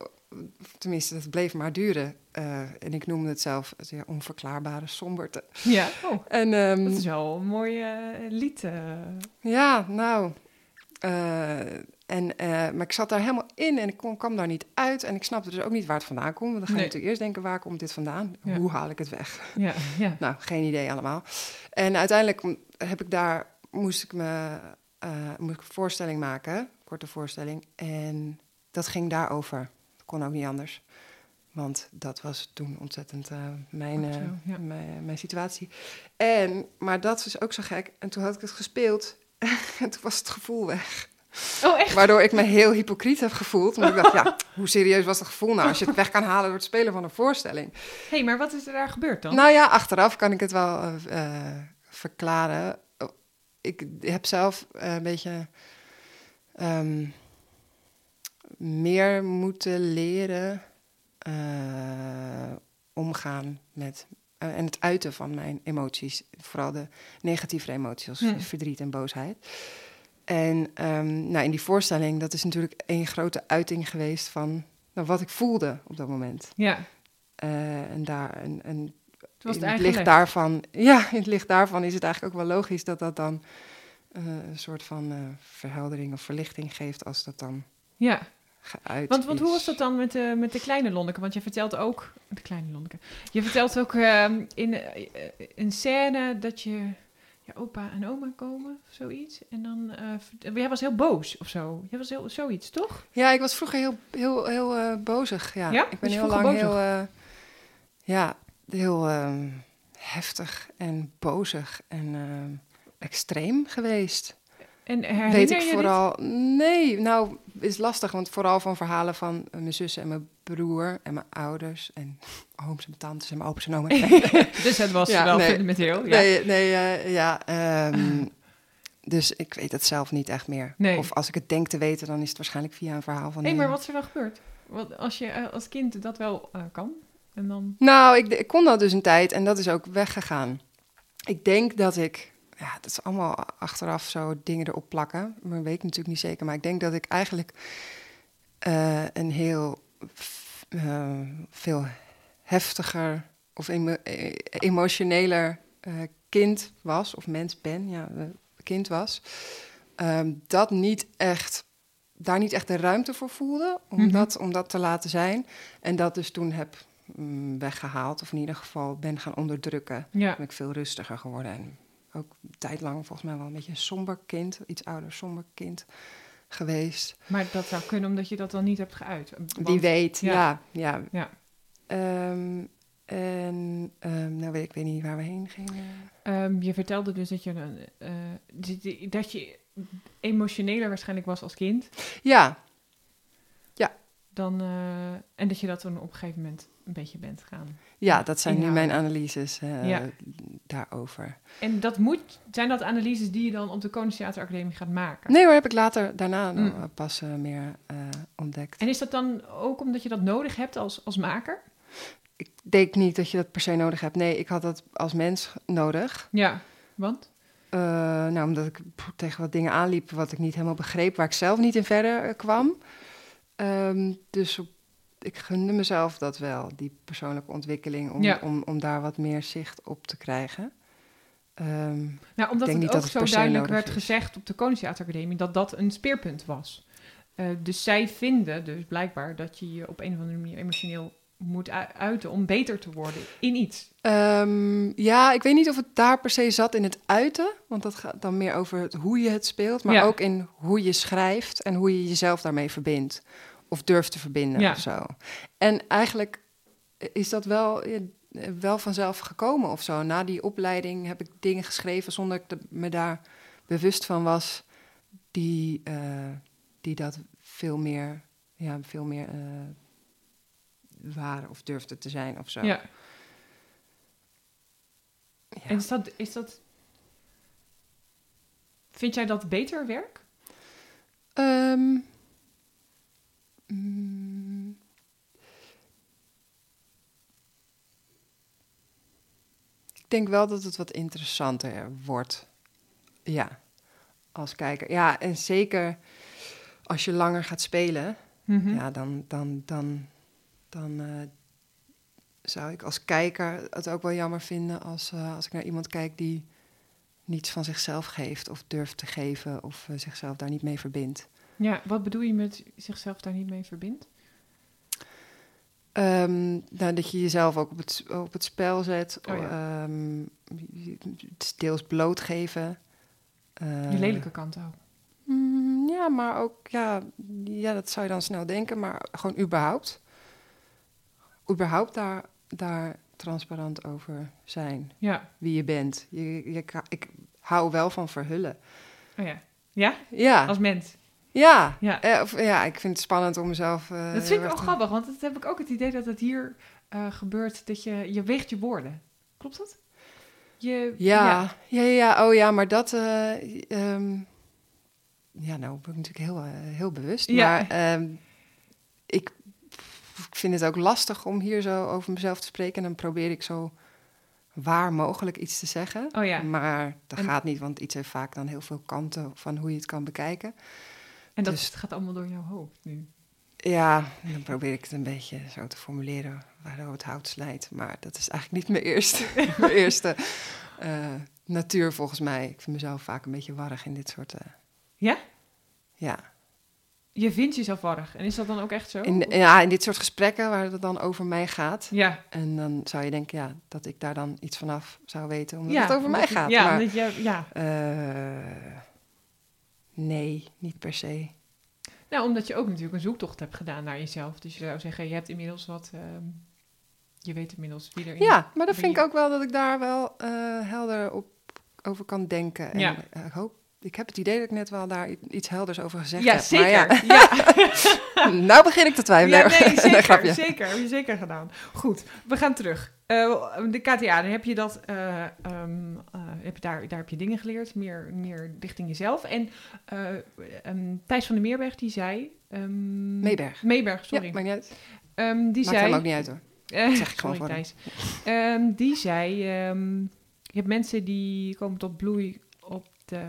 tenminste, het bleef maar duren. Eh, en ik noemde het zelf ja, onverklaarbare somberte. Ja. Oh, En ehm, dat is wel een mooi eh, lied. ja, nou. En, eh, maar ik zat daar helemaal in en ik kon, kwam daar niet uit. En ik snapte dus ook niet waar het vandaan komt. Want dan ga je Nee. natuurlijk eerst denken, waar komt dit vandaan? Ja. Hoe haal ik het weg? ja, ja. Nou, geen idee allemaal. En uiteindelijk heb ik daar, moest ik me, eh, moest ik een voorstelling maken, korte voorstelling. En dat ging daarover. Dat kon ook niet anders. Want dat was toen ontzettend eh, mijn, Ook zo, ja. mijn, mijn situatie. En, maar dat is ook zo gek. En toen had ik het gespeeld en toen was het gevoel weg. Oh, echt? Waardoor ik me heel hypocriet heb gevoeld. Want ik dacht, ja, hoe serieus was het gevoel nou als je het weg kan halen door het spelen van een voorstelling? Hé, hey, maar wat is er daar gebeurd dan? Nou ja, achteraf kan ik het wel eh, eh, verklaren. Oh, Ik heb zelf eh, een beetje ehm, meer moeten leren omgaan met en het uiten van mijn emoties. Vooral de negatieve emoties, als Hm. verdriet en boosheid. En ehm, nou, in die voorstelling, dat is natuurlijk één grote uiting geweest van nou, wat ik voelde op dat moment. Ja, Eh, en daar, en, en toen was het in het licht daarvan, ja, in het licht daarvan is het eigenlijk ook wel logisch dat dat dan eh, een soort van eh, verheldering of verlichting geeft als dat dan Ja, geuit want, want hoe was dat dan met de, met de kleine Lonneke? Want je vertelt ook... De kleine Lonneke. Je vertelt ook ehm, in een scène dat je... Ja, opa en oma komen, of zoiets. En dan... eh, jij was heel boos, of zo. Jij was heel, zoiets, toch? Ja, ik was vroeger heel, heel, heel eh, bozig. Ja, Ja? ik ben heel lang bozig? heel, eh, ja, heel ehm, heftig en bozig en ehm, extreem geweest. En herinner Weet ik vooral. Nee, nou is lastig, want vooral van verhalen van eh, mijn zussen en mijn broer en mijn ouders en ooms en tantes en mijn opa's en oma's. Dus het was Ja, wel nee. fundamenteel. Ja. Nee, nee, ja. ehm, dus ik weet het zelf niet echt meer. Nee. Of als ik het denk te weten, dan is het waarschijnlijk via een verhaal van. Een- maar wat is er dan gebeurd? Want als je eh, als kind dat wel eh, kan, en dan... Nou, ik, ik kon dat dus een tijd en dat is ook weggegaan. Ik denk dat ik, ja, dat is allemaal achteraf zo dingen erop plakken, maar weet ik natuurlijk niet zeker. Maar ik denk dat ik eigenlijk eh, een heel eh, veel heftiger of emo- eh, emotioneler eh, kind was, of mens ben, ja, kind was. Ehm, dat niet echt, daar niet echt de ruimte voor voelde om, Mhm. dat, om dat te laten zijn. En dat dus toen heb mm, weggehaald, of in ieder geval ben gaan onderdrukken. Ja, Ben ik veel rustiger geworden. En ook een tijd lang volgens mij wel een beetje een somber kind, iets ouder somber kind geweest. maar dat zou kunnen omdat je dat dan niet hebt geuit. Want- Wie weet, ja. ja. ja, Ja. Ehm, en ehm, nou weet ik weet niet waar we heen gingen. Ehm, je vertelde dus dat je, een, eh, dat- je emotioneler waarschijnlijk was als kind. Ja, Dan, eh, en dat je dat dan op een gegeven moment een beetje bent gaan. Ja, dat zijn nu mijn analyses eh, Ja. daarover. En dat moet, zijn dat analyses die je dan op de Koningstheater Academie gaat maken? Nee hoor, heb ik later daarna Mm. nog, pas eh, meer eh, ontdekt. En is dat dan ook omdat je dat nodig hebt als, als maker? Ik denk niet dat je dat per se nodig hebt. Nee, ik had dat als mens nodig. Ja, want? Nou, omdat ik tegen wat dingen aanliep wat ik niet helemaal begreep, waar ik zelf niet in verder kwam. Ehm, dus op- ik gunde mezelf dat wel, die persoonlijke ontwikkeling, om, Ja. om, om daar wat meer zicht op te krijgen. Ehm, Nou, omdat het niet ook dat het zo duidelijk werd is. gezegd op de Koningstheater Academie dat dat een speerpunt was. Eh, dus zij vinden dus blijkbaar dat je je op een of andere manier emotioneel moet uiten om beter te worden in iets. Ehm, ja, ik weet niet of het daar per se zat in het uiten, want dat gaat dan meer over het, hoe je het speelt, maar Ja. ook in hoe je schrijft en hoe je jezelf daarmee verbindt of durft te verbinden Ja. of zo. En eigenlijk is dat wel, wel vanzelf gekomen of zo. Na die opleiding heb ik dingen geschreven zonder dat ik me daar bewust van was, die, eh, die dat veel meer, ja, veel meer eh, waren of durfden te zijn of zo. Ja. Ja. En is dat, is dat. Vind jij dat beter werk? Ehm, mm, ik denk wel dat het wat interessanter wordt. Ja, als kijker. Ja, en zeker als je langer gaat spelen, Mhm. ja, dan, dan, dan, dan eh, zou ik als kijker het ook wel jammer vinden als, eh, als ik naar iemand kijk die niets van zichzelf geeft of durft te geven of eh, zichzelf daar niet mee verbindt. Ja, wat bedoel je met zichzelf daar niet mee verbindt? Ehm, nou, dat je jezelf ook op het, op het spel zet. Oh ja. Ehm, deels blootgeven. Je Eh, lelijke kant ook. mm, ja, maar ook, ja, ja, dat zou je dan snel denken, maar gewoon überhaupt. Überhaupt daar, daar transparant over zijn. Ja. Wie je bent. Je, je, ik hou wel van verhullen. Oh ja. Ja? Ja, Als mens. Ja. Ja. Eh, of, ja, ik vind het spannend om mezelf... eh, Dat vind ik wel te- grappig, want dat heb ik ook het idee dat het hier eh, gebeurt. Dat je, je weegt je woorden. Klopt dat? Je, Ja, ja, ja, ja. oh ja, maar dat. eh, ehm, ja, nou ben ik natuurlijk heel, heel bewust. Ja. Maar ehm, ik, ik vind het ook lastig om hier zo over mezelf te spreken. En dan probeer ik zo waar mogelijk iets te zeggen. Oh ja. Maar dat En- gaat niet, want iets heeft vaak dan heel veel kanten van hoe je het kan bekijken. En dat Dus- gaat allemaal door jouw hoofd nu. Ja, dan probeer ik het een beetje zo te formuleren waardoor het hout slijt. Maar dat is eigenlijk niet mijn eerste, mijn eerste eh, natuur volgens mij. Ik vind mezelf vaak een beetje warrig in dit soort... eh, Ja? ja. Je vindt jezelf warrig. En is dat dan ook echt zo? In, ja, in dit soort gesprekken waar het dan over mij gaat. ja. En dan zou je denken ja, dat ik daar dan iets vanaf zou weten, omdat ja, het over mij gaat. Ja, maar, je, ja. eh, nee, niet per se. Nou, omdat je ook natuurlijk een zoektocht hebt gedaan naar jezelf. Dus je zou zeggen, je hebt inmiddels wat... ehm, je weet inmiddels wie erin Ja, maar dat vind je- ik ook wel dat ik daar wel eh, helder op over kan denken. En Ja. eh, ik hoop, ik heb het idee dat ik net wel daar iets helders over gezegd Ja, heb. zeker. Maar Ja, ja, nou begin ik te twijfelen. Ja, nee, zeker, zeker. Heb je zeker gedaan. Goed, we gaan terug. Eh, de KTA, dan heb je dat, eh, ehm, eh, heb je daar, daar heb je dingen geleerd, meer, meer richting jezelf. En ehm, Thijs van der Meerberg, die zei... ehm, Meeberg. Meeberg, sorry. Ja, maakt niet uit. Ehm, die Maakt zei... hem ook niet uit hoor. Eh, zeg ik gewoon sorry, voor Thijs. Die zei, je hebt mensen die komen tot bloei op de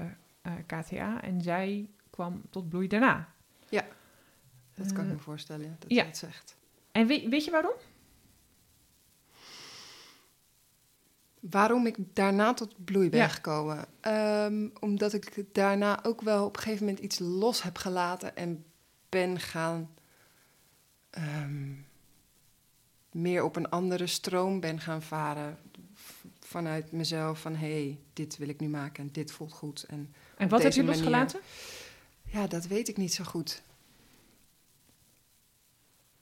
eh, KTA en zij kwam tot bloei daarna. Dat kan ik Eh, me voorstellen, ja, dat ja. je het zegt. En weet, weet je waarom? Waarom ik daarna tot bloei ben Ja. gekomen? Ehm, omdat ik daarna ook wel op een gegeven moment iets los heb gelaten en ben gaan ehm, meer op een andere stroom ben gaan varen. Vanuit mezelf van hé, hey, dit wil ik nu maken en dit voelt goed. En En wat je manier. losgelaten? ja, dat weet ik niet zo goed.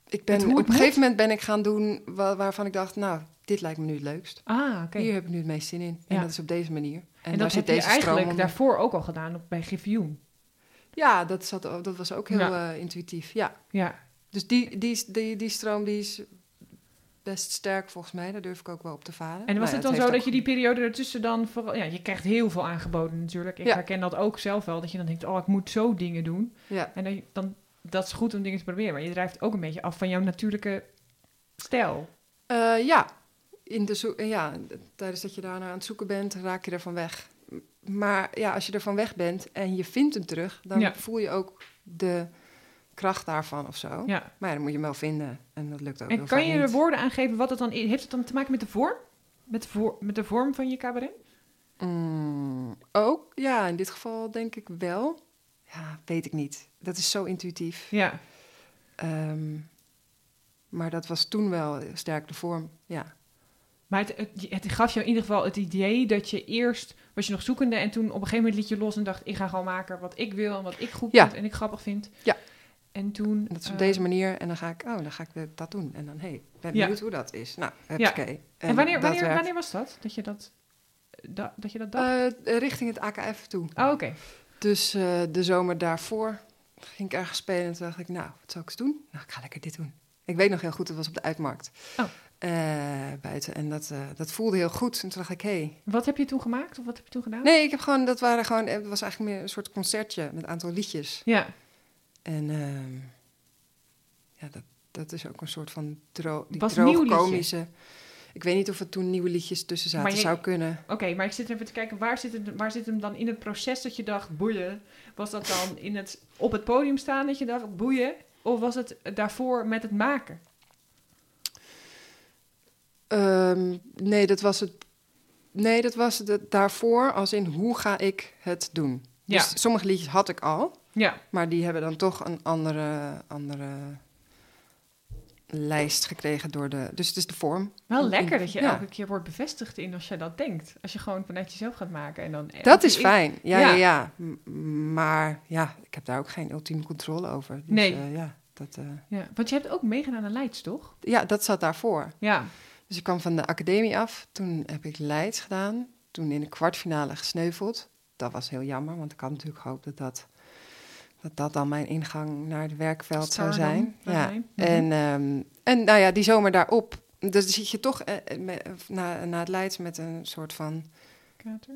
Ik ben, op een gegeven moment ben ik gaan doen wa- waarvan ik dacht, nou, dit lijkt me nu het leukst. Ah, oké. Hier heb ik nu het meest zin in. En Ja. dat is op deze manier. En, En, dat heb je eigenlijk daarvoor ook al gedaan op, bij Griffioen. Ja, dat, zat, dat was ook heel Ja. eh, intuïtief. Ja. Ja. Dus die, die, is- die, die stroom die is best sterk volgens mij. Daar durf ik ook wel op te varen. En was Nou het dan zo dat ook- je die periode ertussen dan... Vooral, ja, je krijgt heel veel aangeboden natuurlijk. Ik Ja. herken dat ook zelf wel. Dat je dan denkt, oh, ik moet zo dingen doen. Ja, En dan, dan, dat is goed om dingen te proberen. Maar je drijft ook een beetje af van jouw natuurlijke stijl. Eh, ja. In de zo- ja, tijdens dat je daarna aan het zoeken bent, raak je ervan weg. M- Maar ja, als je ervan weg bent en je vindt hem terug, dan Ja. voel je ook de kracht daarvan of zo. Ja. Maar ja, dan moet je hem wel vinden. En dat lukt ook En kan je er woorden aan geven wat het dan is? Heeft het dan te maken met de vorm? Met de, voor, met de vorm van je cabaret? Mm, ook, ja, in dit geval denk ik wel. Ja, weet ik niet. Dat is zo intuïtief. Ja. Ehm, maar dat was toen wel sterk de vorm, ja. Maar het, het, het gaf jou in ieder geval het idee dat je eerst was je nog zoekende en toen op een gegeven moment liet je los en dacht ik ga gewoon maken wat ik wil en wat ik goed Ja. vind en ik grappig vind. Ja. En toen. En dat is op eh, deze manier en dan ga ik, oh, dan ga ik dat doen. En dan, hé, hey, ben Ja. benieuwd hoe dat is. Nou, oké. En, wanneer, dat wanneer, werkt. wanneer was dat? Dat je dat, da- dat, je dat dacht? Eh, richting het AKF toe. oh, oké. Dus eh, de zomer daarvoor ging ik ergens spelen en toen dacht ik, nou, wat zal ik eens doen? Nou, ik ga lekker dit doen. Ik weet nog heel goed, het was op de uitmarkt. Oh. Eh, buiten. En dat, eh, dat voelde heel goed. En toen dacht ik, hé. Hey. Wat heb je toen gemaakt of wat heb je toen gedaan? Nee, ik heb gewoon, dat waren gewoon, het was eigenlijk meer een soort concertje met een aantal liedjes. Ja. En ehm, ja, dat, dat is ook een soort van die Was droog liedje? komische. Ik weet niet of er toen nieuwe liedjes tussen zaten. Maar je- Zou kunnen. Oké, maar ik zit even te kijken, waar zit, het, waar zit hem dan in het proces dat je dacht, boeien? Was dat dan in het, op het podium staan dat je dacht, boeien? Of was het daarvoor met het maken? Ehm, nee, dat was het. Nee, dat was het daarvoor, als in hoe ga ik het doen. Ja. Dus sommige liedjes had ik al, Ja, maar die hebben dan toch een andere, andere lijst gekregen door de. Dus het is de vorm. wel lekker dat je ja. elke keer wordt bevestigd in als je dat denkt. Als je gewoon vanuit jezelf gaat maken en dan... Dat is fijn. Ja, Ja. ja. Maar ja, ik heb daar ook geen ultieme controle over. Dus, Nee. eh, ja, dat, eh, Ja, want je hebt ook meegedaan aan Leids, toch? ja, dat zat daarvoor. Ja. Dus ik kwam van de academie af. Toen heb ik Leids gedaan. Toen in de kwartfinale gesneuveld. Dat was heel jammer, want ik had natuurlijk gehoopt dat dat, dat, dat dan mijn ingang naar het werkveld zou zijn. Ja. Mhm. En, ehm, en nou ja, die zomer daarop. Dus dan zit je toch eh, eh, me- na, na het Leids met een soort van Kater?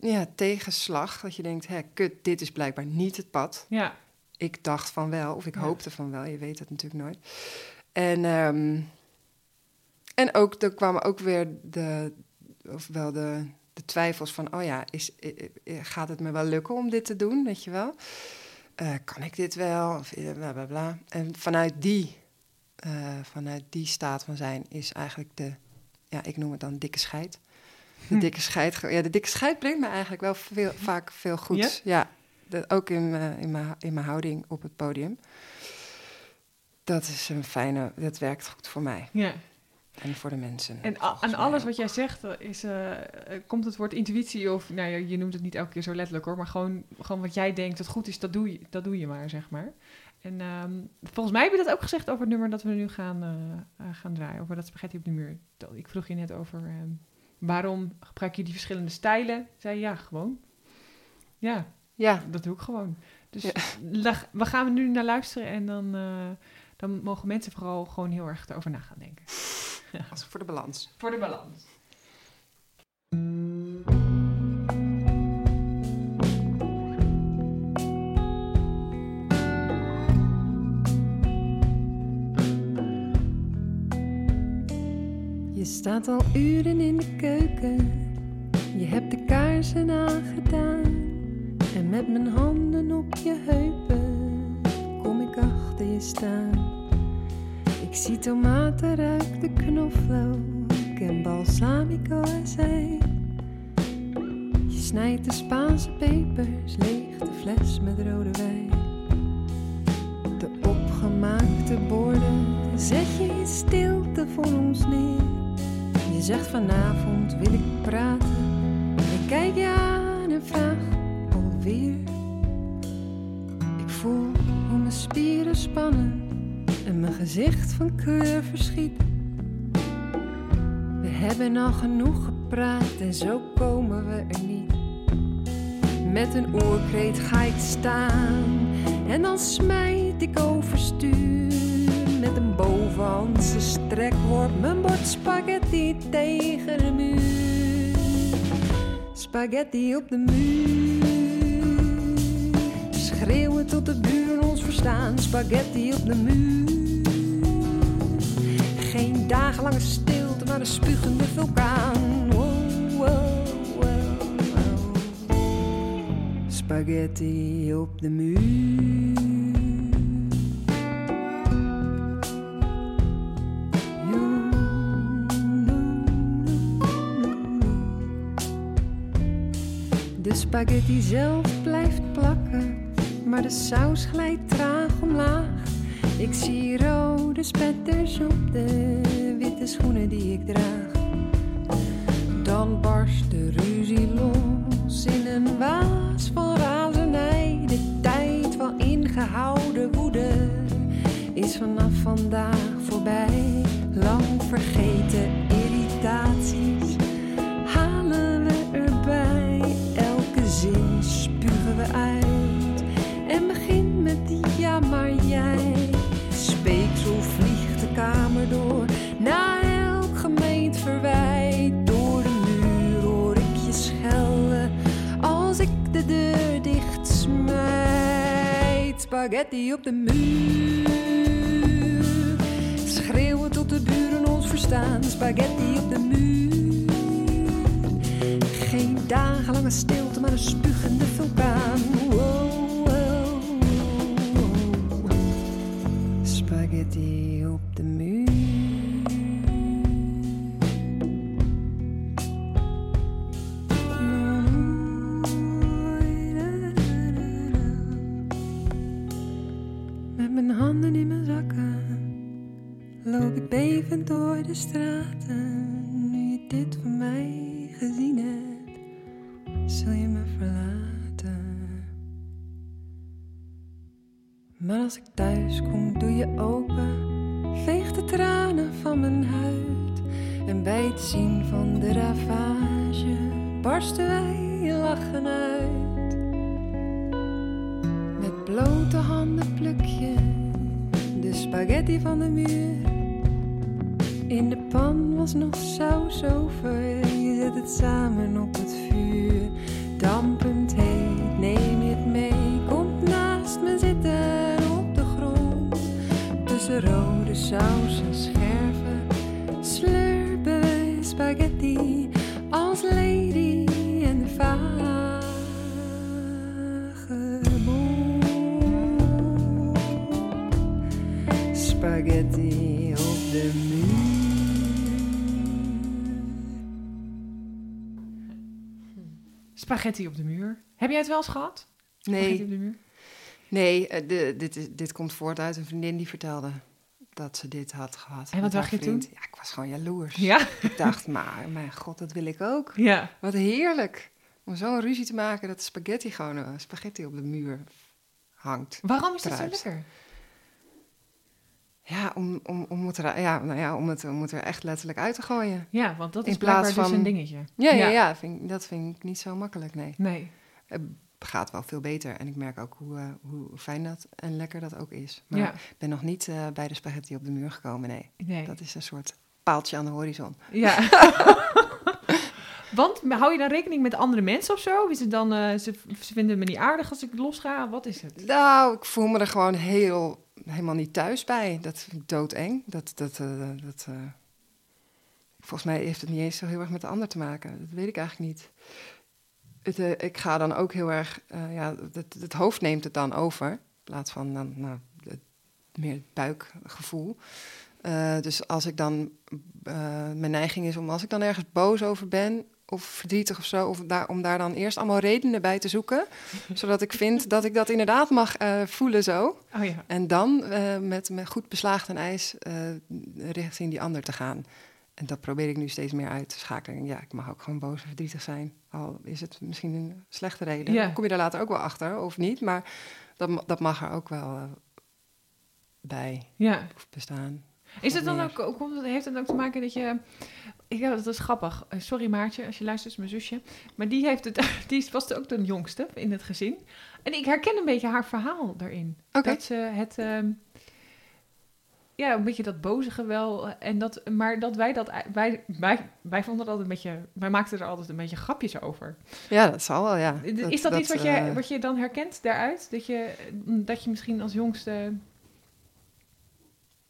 ja, tegenslag. Dat je denkt, hè, kut, dit is blijkbaar niet het pad. Ja. Ik dacht van wel, of ik Ja. hoopte van wel. Je weet het natuurlijk nooit. En, ehm, en ook, er kwamen ook weer de, of wel de, de twijfels van... oh ja, is, gaat het me wel lukken om dit te doen, weet je wel? Eh, kan ik dit wel? Of, eh, bla, bla, bla. En vanuit die, eh, vanuit die staat van zijn is eigenlijk de... ja, ik noem het dan dikke scheid. De Hm. dikke scheid, ja, de dikke scheid brengt me eigenlijk wel veel, vaak veel goeds. Ja, dat, ook in in, mijn, in mijn houding op het podium. Dat is een fijne, dat werkt goed voor mij ja. En voor de mensen. En aan alles wat jij zegt, eh, is, eh, eh, komt het woord intuïtie of, nou ja, je noemt het niet elke keer zo letterlijk hoor, maar gewoon, gewoon wat jij denkt dat goed is, dat doe je, dat doe je maar, zeg maar. En ehm, volgens mij heb je dat ook gezegd over het nummer dat we nu gaan, gaan draaien, over dat spaghetti op de muur. Ik vroeg je net over ehm, waarom gebruik je die verschillende stijlen? Zei je, ja, gewoon. Ja, Ja, dat doe ik gewoon. Dus Ja. lag- we gaan nu naar luisteren en dan, dan mogen mensen vooral gewoon heel erg erover na gaan denken. als voor de balans. Voor de balans. Je staat al uren in de keuken, je hebt de kaarsen aangedaan. En met mijn handen op je heupen kom ik achter je staan. Zie tomaten, ruik de knoflook en balsamico azijn. Je snijdt de Spaanse pepers, leeg de fles met rode wijn. De opgemaakte borden zet je in stilte voor ons neer. Je zegt vanavond wil ik praten. Ik kijk je aan en vraag alweer. Ik voel hoe mijn spieren spannen en mijn gezicht van kleur verschiet. We hebben al genoeg gepraat en zo komen we er niet. Met een oorkreet ga ik staan en dan smijt ik overstuur. met een bovenhandse strek wordt mijn bord spaghetti tegen de muur. Spaghetti op de muur. Schreeuwen tot de buren ons verstaan. Spaghetti op de muur. Dagenlange stilte, maar een spugende vulkaan. Spaghetti op de muur. De spaghetti zelf blijft plakken, maar de saus glijdt traag omlaag. Ik zie rode spetters op de witte schoenen die ik draag. Dan barst de ruzie los in een waas van razernij. De tijd van ingehouden woede is vanaf vandaag voorbij. Lang vergeten Spaghetti op de muur. Schreeuwen tot de buren ons verstaan. Spaghetti op de muur. Geen dagenlange stilte, maar een spugende vulkaan. Wow, wow. Spaghetti Dampend heet, neem je het mee. Komt naast me zitten op de grond. Tussen rode saus en scherven. Slurpen wij spaghetti als lady en de. Spaghetti op de muur. Spaghetti op de muur. Heb jij het wel eens gehad? Spaghetti op Nee, de muur? nee eh, de, dit, is- dit komt voort uit een vriendin die vertelde dat ze dit had gehad. En wat dacht je toen? Ja, ik was gewoon jaloers. Ja. Ik dacht, maar mijn god, dat wil ik ook. Ja. Wat heerlijk. Om zo'n ruzie te maken dat de spaghetti gewoon eh, spaghetti op de muur hangt. Waarom is dat zo lekker? Ja, om, om, om, het, er, ja, nou ja, om, het, om het er echt letterlijk uit te gooien. Ja, want dat is blijkbaar dus van- een dingetje. Ja, ja, ja. vind ik- dat vind ik niet zo makkelijk, nee. Nee. Het gaat wel veel beter en ik merk ook hoe, eh, hoe fijn dat en lekker dat ook is. Maar Ja. ik ben nog niet eh, bij de spaghetti op de muur gekomen, nee. nee. Dat is een soort paaltje aan de horizon. Ja. Want hou je dan rekening met andere mensen of zo? Is het dan, eh, ze, ze vinden me niet aardig als ik losga? Wat is het? Nou, ik voel me er gewoon heel, helemaal niet thuis bij. Dat vind ik doodeng. Dat, dat, eh, dat, eh, volgens mij heeft het niet eens zo heel erg met de ander te maken. Dat weet ik eigenlijk niet. Het, ik ga dan ook heel erg... ja, het, het hoofd neemt het dan over. In plaats van dan, nou, het, meer het buikgevoel. Dus als ik dan... mijn neiging is om als ik dan ergens boos over ben... of verdrietig of zo... Of daar, om daar dan eerst allemaal redenen bij te zoeken zodat ik vind dat ik dat inderdaad mag eh, voelen zo. Oh ja. En dan eh, met, met goed beslaagd ijs eh, richting die ander te gaan. En dat probeer ik nu steeds meer uit te schakelen. Ja, ik mag ook gewoon boos en verdrietig zijn. Al is het misschien een slechte reden. Kom je daar later ook wel achter, of niet. Maar dat, dat mag er ook wel bij ja. bestaan. Is het dan meer. ook, heeft het ook te maken dat je... Ik, ja, dat is grappig. Eh, Sorry Maartje, als je luistert, is mijn zusje. Maar die, heeft het, die was ook de jongste in het gezin. En ik herken een beetje haar verhaal daarin. Dat ze het... ehm, ja, een beetje dat bozige wel. En dat, maar dat wij dat, wij, wij, wij vonden dat een beetje, wij maakten er altijd een beetje grapjes over. Ja, dat zal wel, ja. is dat, iets wat, je, eh, wat je dan herkent daaruit? Dat je, dat je misschien als jongste...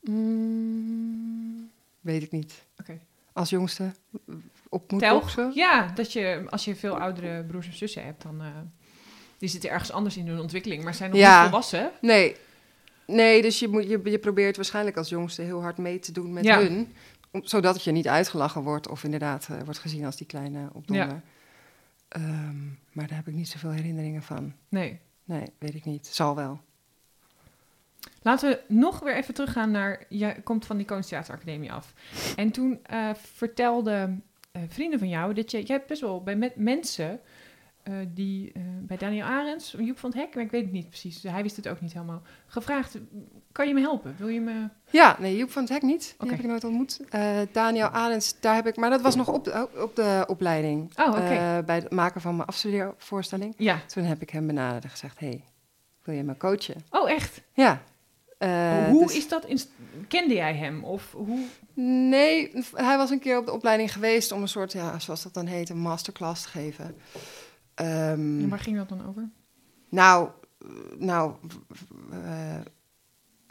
mm, weet ik niet. Oké. Als jongste op moet Telg? boksen? Ja, dat je, als je veel oudere broers en zussen hebt, dan... eh, die zitten ergens anders in hun ontwikkeling, maar zijn nog Ja. niet volwassen. Nee. Nee, dus je, moet, je, je probeert waarschijnlijk als jongste heel hard mee te doen met Ja. hun. Om, zodat je niet uitgelachen wordt of inderdaad eh, wordt gezien als die kleine opdonder. Ehm, maar daar heb ik niet zoveel herinneringen van. Nee. Nee, weet ik niet. Zal wel. Laten we nog weer even teruggaan naar... Je komt van die Koninklijke Theateracademie af. En toen eh vertelden eh, vrienden van jou dat je... Je hebt best wel bij met mensen... eh, die bij Daniel Arends, Joep van het Hek, maar ik weet het niet precies. Hij wist het ook niet helemaal. Gevraagd, kan je me helpen? Wil je me... Ja, nee, Joep van het Hek niet. Die heb ik nooit ontmoet. Daniel Arends, daar heb ik... Maar dat was nog op de, op de opleiding. Oh, oké. Bij het maken van mijn afstudeervoorstelling. Ja. Toen heb ik hem benaderd en gezegd... hey, wil je me coachen? Oh, echt? Ja. Eh, hoe dus- is dat? In... Kende jij hem? Of hoe... Nee, hij was een keer op de opleiding geweest om een soort, ja, zoals dat dan heet, een masterclass te geven. Ehm, En waar ging dat dan over? Nou, eh, nou eh,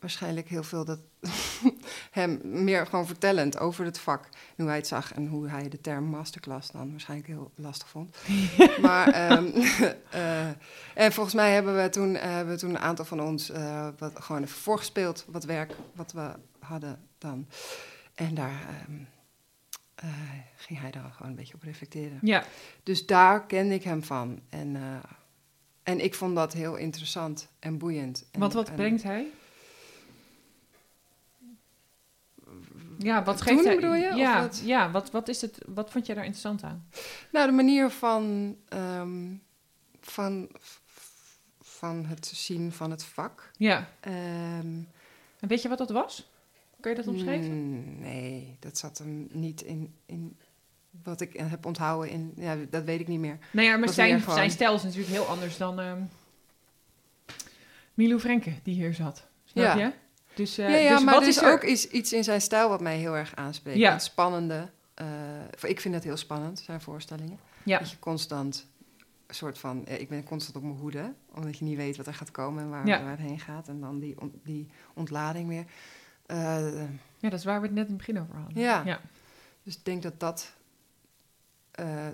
waarschijnlijk heel veel dat hem meer gewoon vertellend over het vak. Hoe hij het zag en hoe hij de term masterclass dan waarschijnlijk heel lastig vond. maar, ehm, eh, en volgens mij hebben we toen, eh, hebben we toen een aantal van ons eh, wat, gewoon even voorgespeeld, wat werk wat we hadden dan. En daar ehm, eh, ging hij dan gewoon een beetje op reflecteren. Ja. Dus daar kende ik hem van. En, en ik vond dat heel interessant en boeiend. En, Wat, wat en- brengt hij? Ja, wat geeft bedoel je, Ja, wat? ja wat, wat, is het, wat vond jij daar interessant aan? Nou, de manier van, ehm, van, van het zien van het vak. Ja. Ehm, En weet je wat dat was? Kun je dat omschrijven? mm, nee, dat zat hem niet in, in wat ik heb onthouden. In, ja, dat weet ik niet meer. Nee, ja, maar zijn, gewoon- zijn stijl is natuurlijk heel anders dan ehm Milou Frenke, die hier zat. Snap Ja. je? Dus, eh, ja, ja dus maar wat er is er... ook iets, iets in zijn stijl wat mij heel erg aanspreekt. Ja. Het spannende. eh, ik vind het heel spannend, zijn voorstellingen. Ja. Dat je constant een soort van... eh, ik ben constant op mijn hoede, omdat je niet weet wat er gaat komen en waar, het heen gaat. En dan die, on- die ontlading weer. Ja, dat is waar we het net in het begin over hadden. Ja. dus ik denk dat dat...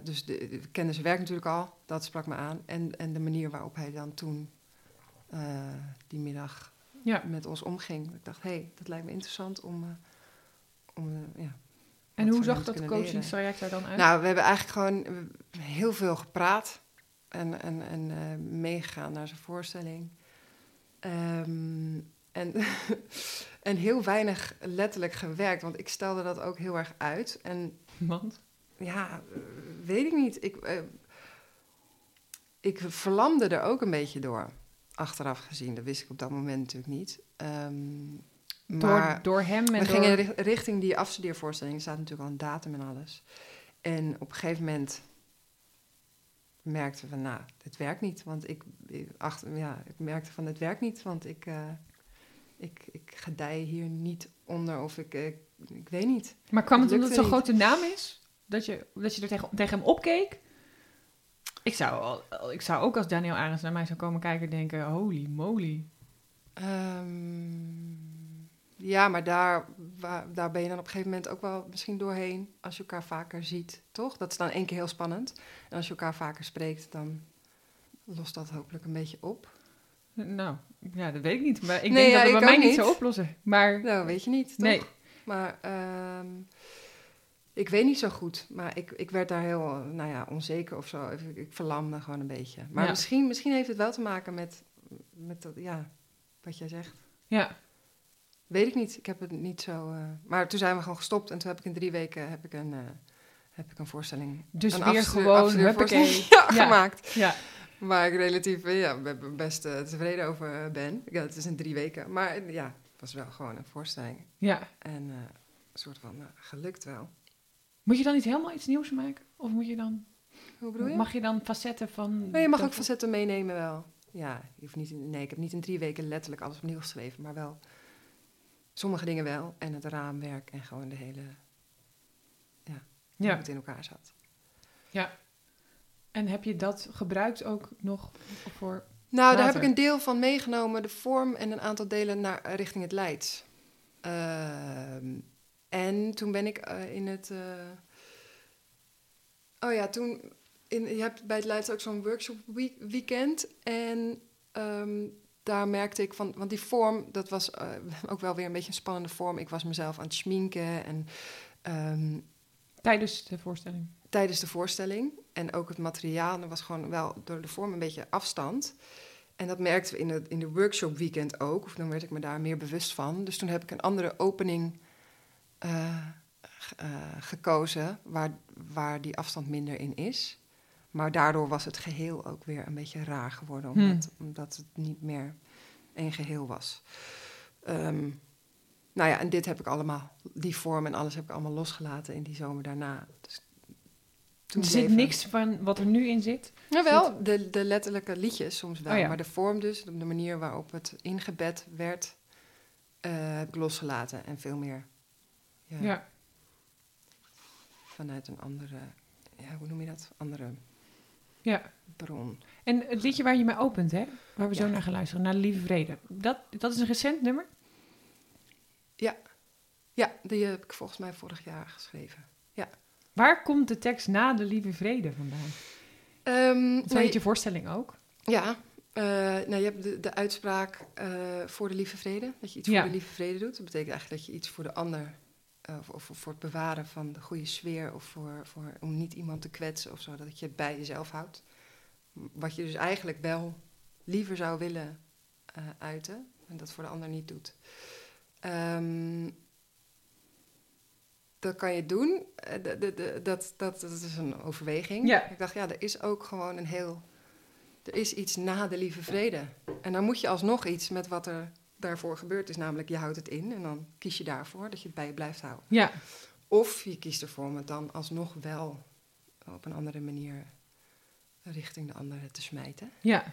dus de, de kende zijn werk natuurlijk al, dat sprak me aan. En, en de manier waarop hij dan toen die middag Ja. met ons omging. Ik dacht, hé, hey, dat lijkt me interessant om... eh, om eh, ja, En hoe zag dat kunnen leren. coachingstraject er dan uit? Nou, we hebben eigenlijk gewoon heel veel gepraat en, en, en eh, meegegaan naar zijn voorstelling. Ehm, en, en heel weinig letterlijk gewerkt, want ik stelde dat ook heel erg uit. En Want? ja, weet ik niet. Ik, ik verlamde er ook een beetje door, achteraf gezien. Dat wist ik op dat moment natuurlijk niet. Ehm, maar Door, door hem en we door... gingen ri- richting die afstudeervoorstelling. Er staat natuurlijk al een datum en alles. En op een gegeven moment merkten we, nou, dit werkt niet. Want ik, achter, ja, ik merkte van, het werkt niet. Want ik, eh, ik, ik gedij hier niet onder of ik, eh, ik weet niet. Maar kwam het Het omdat het zo'n grote naam is? Dat je, dat je er tegen, tegen hem opkeek? Ik zou, ik zou ook als Daniel Arends naar mij zou komen kijken denken... Holy moly. Ehm, ja, maar daar, waar- daar ben je dan op een gegeven moment ook wel misschien doorheen. Als je elkaar vaker ziet, toch? Dat is dan één keer heel spannend. En als je elkaar vaker spreekt, dan lost dat hopelijk een beetje op. Nou, ja, dat weet ik niet. Maar ik Nee, denk ja, dat het bij mij niet zou oplossen. Maar Nou, weet je niet, toch? nee, Maar ehm, ik weet niet zo goed. Maar ik, ik werd daar heel, nou ja, onzeker of zo. Ik, ik verlamde gewoon een beetje. Maar Ja. misschien, misschien heeft het wel te maken met, met dat, ja, wat jij zegt. ja. Weet ik niet. Ik heb het niet zo. eh, maar toen zijn we gewoon gestopt en toen heb ik in drie weken heb ik een, eh, heb ik een voorstelling. Dus een weer gewoon, huppakee. ja, Ja. gemaakt. Ja, Waar ik relatief eh, ja, be- be- best eh, tevreden over eh, ben. Ja, het is in drie weken. Maar eh, ja, het was wel gewoon een voorstelling. ja. En eh, een soort van eh, gelukt wel. Moet je dan niet helemaal iets nieuws maken? Of moet je dan, Hoe bedoel je? mag je dan facetten van... Nee, je mag ook facetten meenemen wel. Ja, je hoeft niet, in- nee, ik heb niet in drie weken letterlijk alles opnieuw geschreven, maar wel sommige dingen wel. En het raamwerk en gewoon de hele... hoe Ja. het in elkaar zat. En heb je dat gebruikt ook nog voor... Nou, daar heb ik een deel van meegenomen, de vorm en een aantal delen naar, eh, richting het Leids. Ehm, en toen ben ik eh, in het. eh, oh ja, toen. In, je hebt bij het Leids ook zo'n workshop week- weekend. En ehm, daar merkte ik van. Want die vorm, dat was eh, ook wel weer een beetje een spannende vorm. Ik was mezelf aan het schminken en. ehm, Tijdens de voorstelling. tijdens de voorstelling. En ook het materiaal, er was gewoon wel door de vorm een beetje afstand. En dat merkten we in de, in de workshop weekend ook. Of dan werd ik me daar meer bewust van. Dus toen heb ik een andere opening eh, eh, gekozen, waar, waar die afstand minder in is. Maar daardoor was het geheel ook weer een beetje raar geworden, omdat, omdat het niet meer één geheel was. Ehm, nou ja, en dit heb ik allemaal, die vorm en alles heb ik allemaal losgelaten in die zomer daarna. Dus toen er zit bleven- niks van wat er nu in zit. Jawel, de, de letterlijke liedjes soms wel. Oh ja. Maar de vorm dus, de manier waarop het ingebed werd, eh, heb ik losgelaten. En veel meer ja, Ja. vanuit een andere, ja, hoe noem je dat? Andere ja. bron. En het liedje waar je mee opent, hè? Waar we zo Ja. naar gaan luisteren, naar de Lieve Vrede. Dat, dat is een recent nummer? Ja, die heb ik volgens mij vorig jaar geschreven. Waar komt de tekst na de Lieve Vrede vandaan? Dat nou, heet je voorstelling ook. Ja, eh, nou, je hebt de, de uitspraak eh, voor de lieve vrede. Dat je iets Ja. voor de lieve vrede doet. Dat betekent eigenlijk dat je iets voor de ander... eh, of, of voor het bewaren van de goede sfeer... of voor, voor, om niet iemand te kwetsen of zo. Dat je het bij jezelf houdt. Wat je dus eigenlijk wel liever zou willen eh, uiten... en dat voor de ander niet doet. Ehm, dat kan je doen. Eh, de- de- de- dat, dat, dat is een overweging. Ja. Ik dacht, ja, er is ook gewoon een heel... Er is iets na de lieve vrede. En dan moet je alsnog iets met wat er daarvoor gebeurd is. Namelijk, je houdt het in en dan kies je daarvoor dat je het bij je blijft houden. Ja. Of je kiest ervoor om het dan alsnog wel op een andere manier richting de andere te smijten. ja.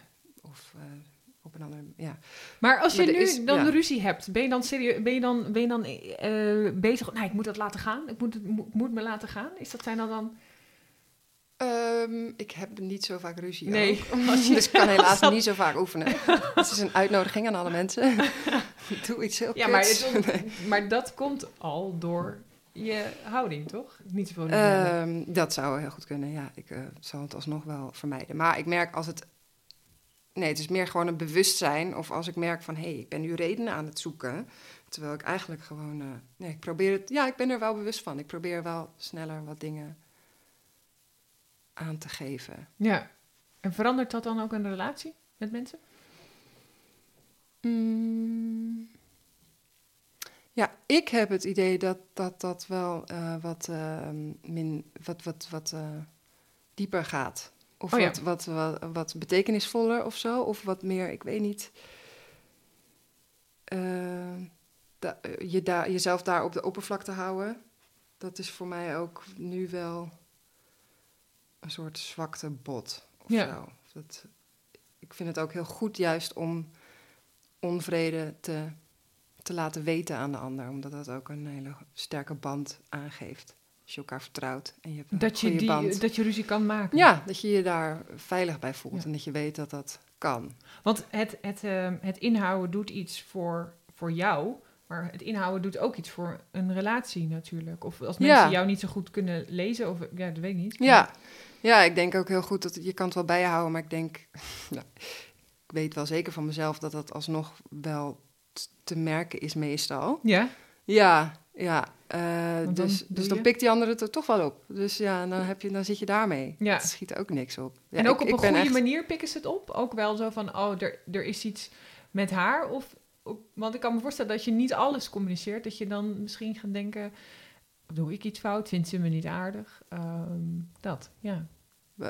Of eh, op een andere... Ja. Maar als je Maar nu is- dan ja. ruzie hebt, ben je dan, serieus, ben je dan, ben je dan eh, bezig? Nou, ik moet dat laten gaan. Ik moet, het, moet, moet me laten gaan. Is dat zijn dan dan... Ehm, ik heb niet zo vaak ruzie. Nee, ook. als je- dus ik kan helaas niet zo vaak oefenen. Het is een uitnodiging aan alle mensen. Doe iets heel Ja, maar, het, maar dat komt al door je houding, toch? Niet zoveel. Ehm, dat zou heel goed kunnen, ja. Ik eh, zal het alsnog wel vermijden. Maar ik merk als het... Nee, het is meer gewoon een bewustzijn. Of als ik merk van, hé, hey, ik ben nu redenen aan het zoeken. Terwijl ik eigenlijk gewoon... eh, nee, ik probeer het... Ja, ik ben er wel bewust van. Ik probeer wel sneller wat dingen aan te geven. ja. En verandert dat dan ook een relatie met mensen? Mm. Ja, ik heb het idee dat dat, dat wel eh, wat, eh, min, wat, wat, wat eh, dieper gaat. Of Oh ja. wat, wat, wat, wat betekenisvoller of zo. Of wat meer, ik weet niet. da- je daar, jezelf daar op de oppervlakte houden. Dat is voor mij ook nu wel een soort zwaktebod of Ja. zo. Dat, ik vind het ook heel goed juist om onvrede te, te laten weten aan de ander. Omdat dat ook een hele sterke band aangeeft. Als je elkaar vertrouwt en je hebt een Dat je, die, band. dat je ruzie kan maken. Ja, dat je je daar veilig bij voelt Ja. en dat je weet dat dat kan. Want het, het, ehm, het inhouden doet iets voor, voor jou, maar het inhouden doet ook iets voor een relatie natuurlijk. Of als mensen Ja. jou niet zo goed kunnen lezen, of ja, dat weet ik niet. Ja. Ja, ik denk ook heel goed dat je kan het wel bij je houden, maar ik denk, nou, ik weet wel zeker van mezelf dat dat alsnog wel te merken is meestal. Ja? Ja, ja. eh, dan dus, dus dan pikt die andere het er toch wel op. Dus ja, dan, heb je, dan zit je daarmee. Ja. Het schiet ook niks op. Ja, en ook ik- op een goede echt- manier pikken ze het op? Ook wel zo van, oh, er, er is iets met haar? Of, of- want ik kan me voorstellen dat je niet alles communiceert. Dat je dan misschien gaat denken, doe ik iets fout? Vindt ze me niet aardig? Ehm, dat, ja.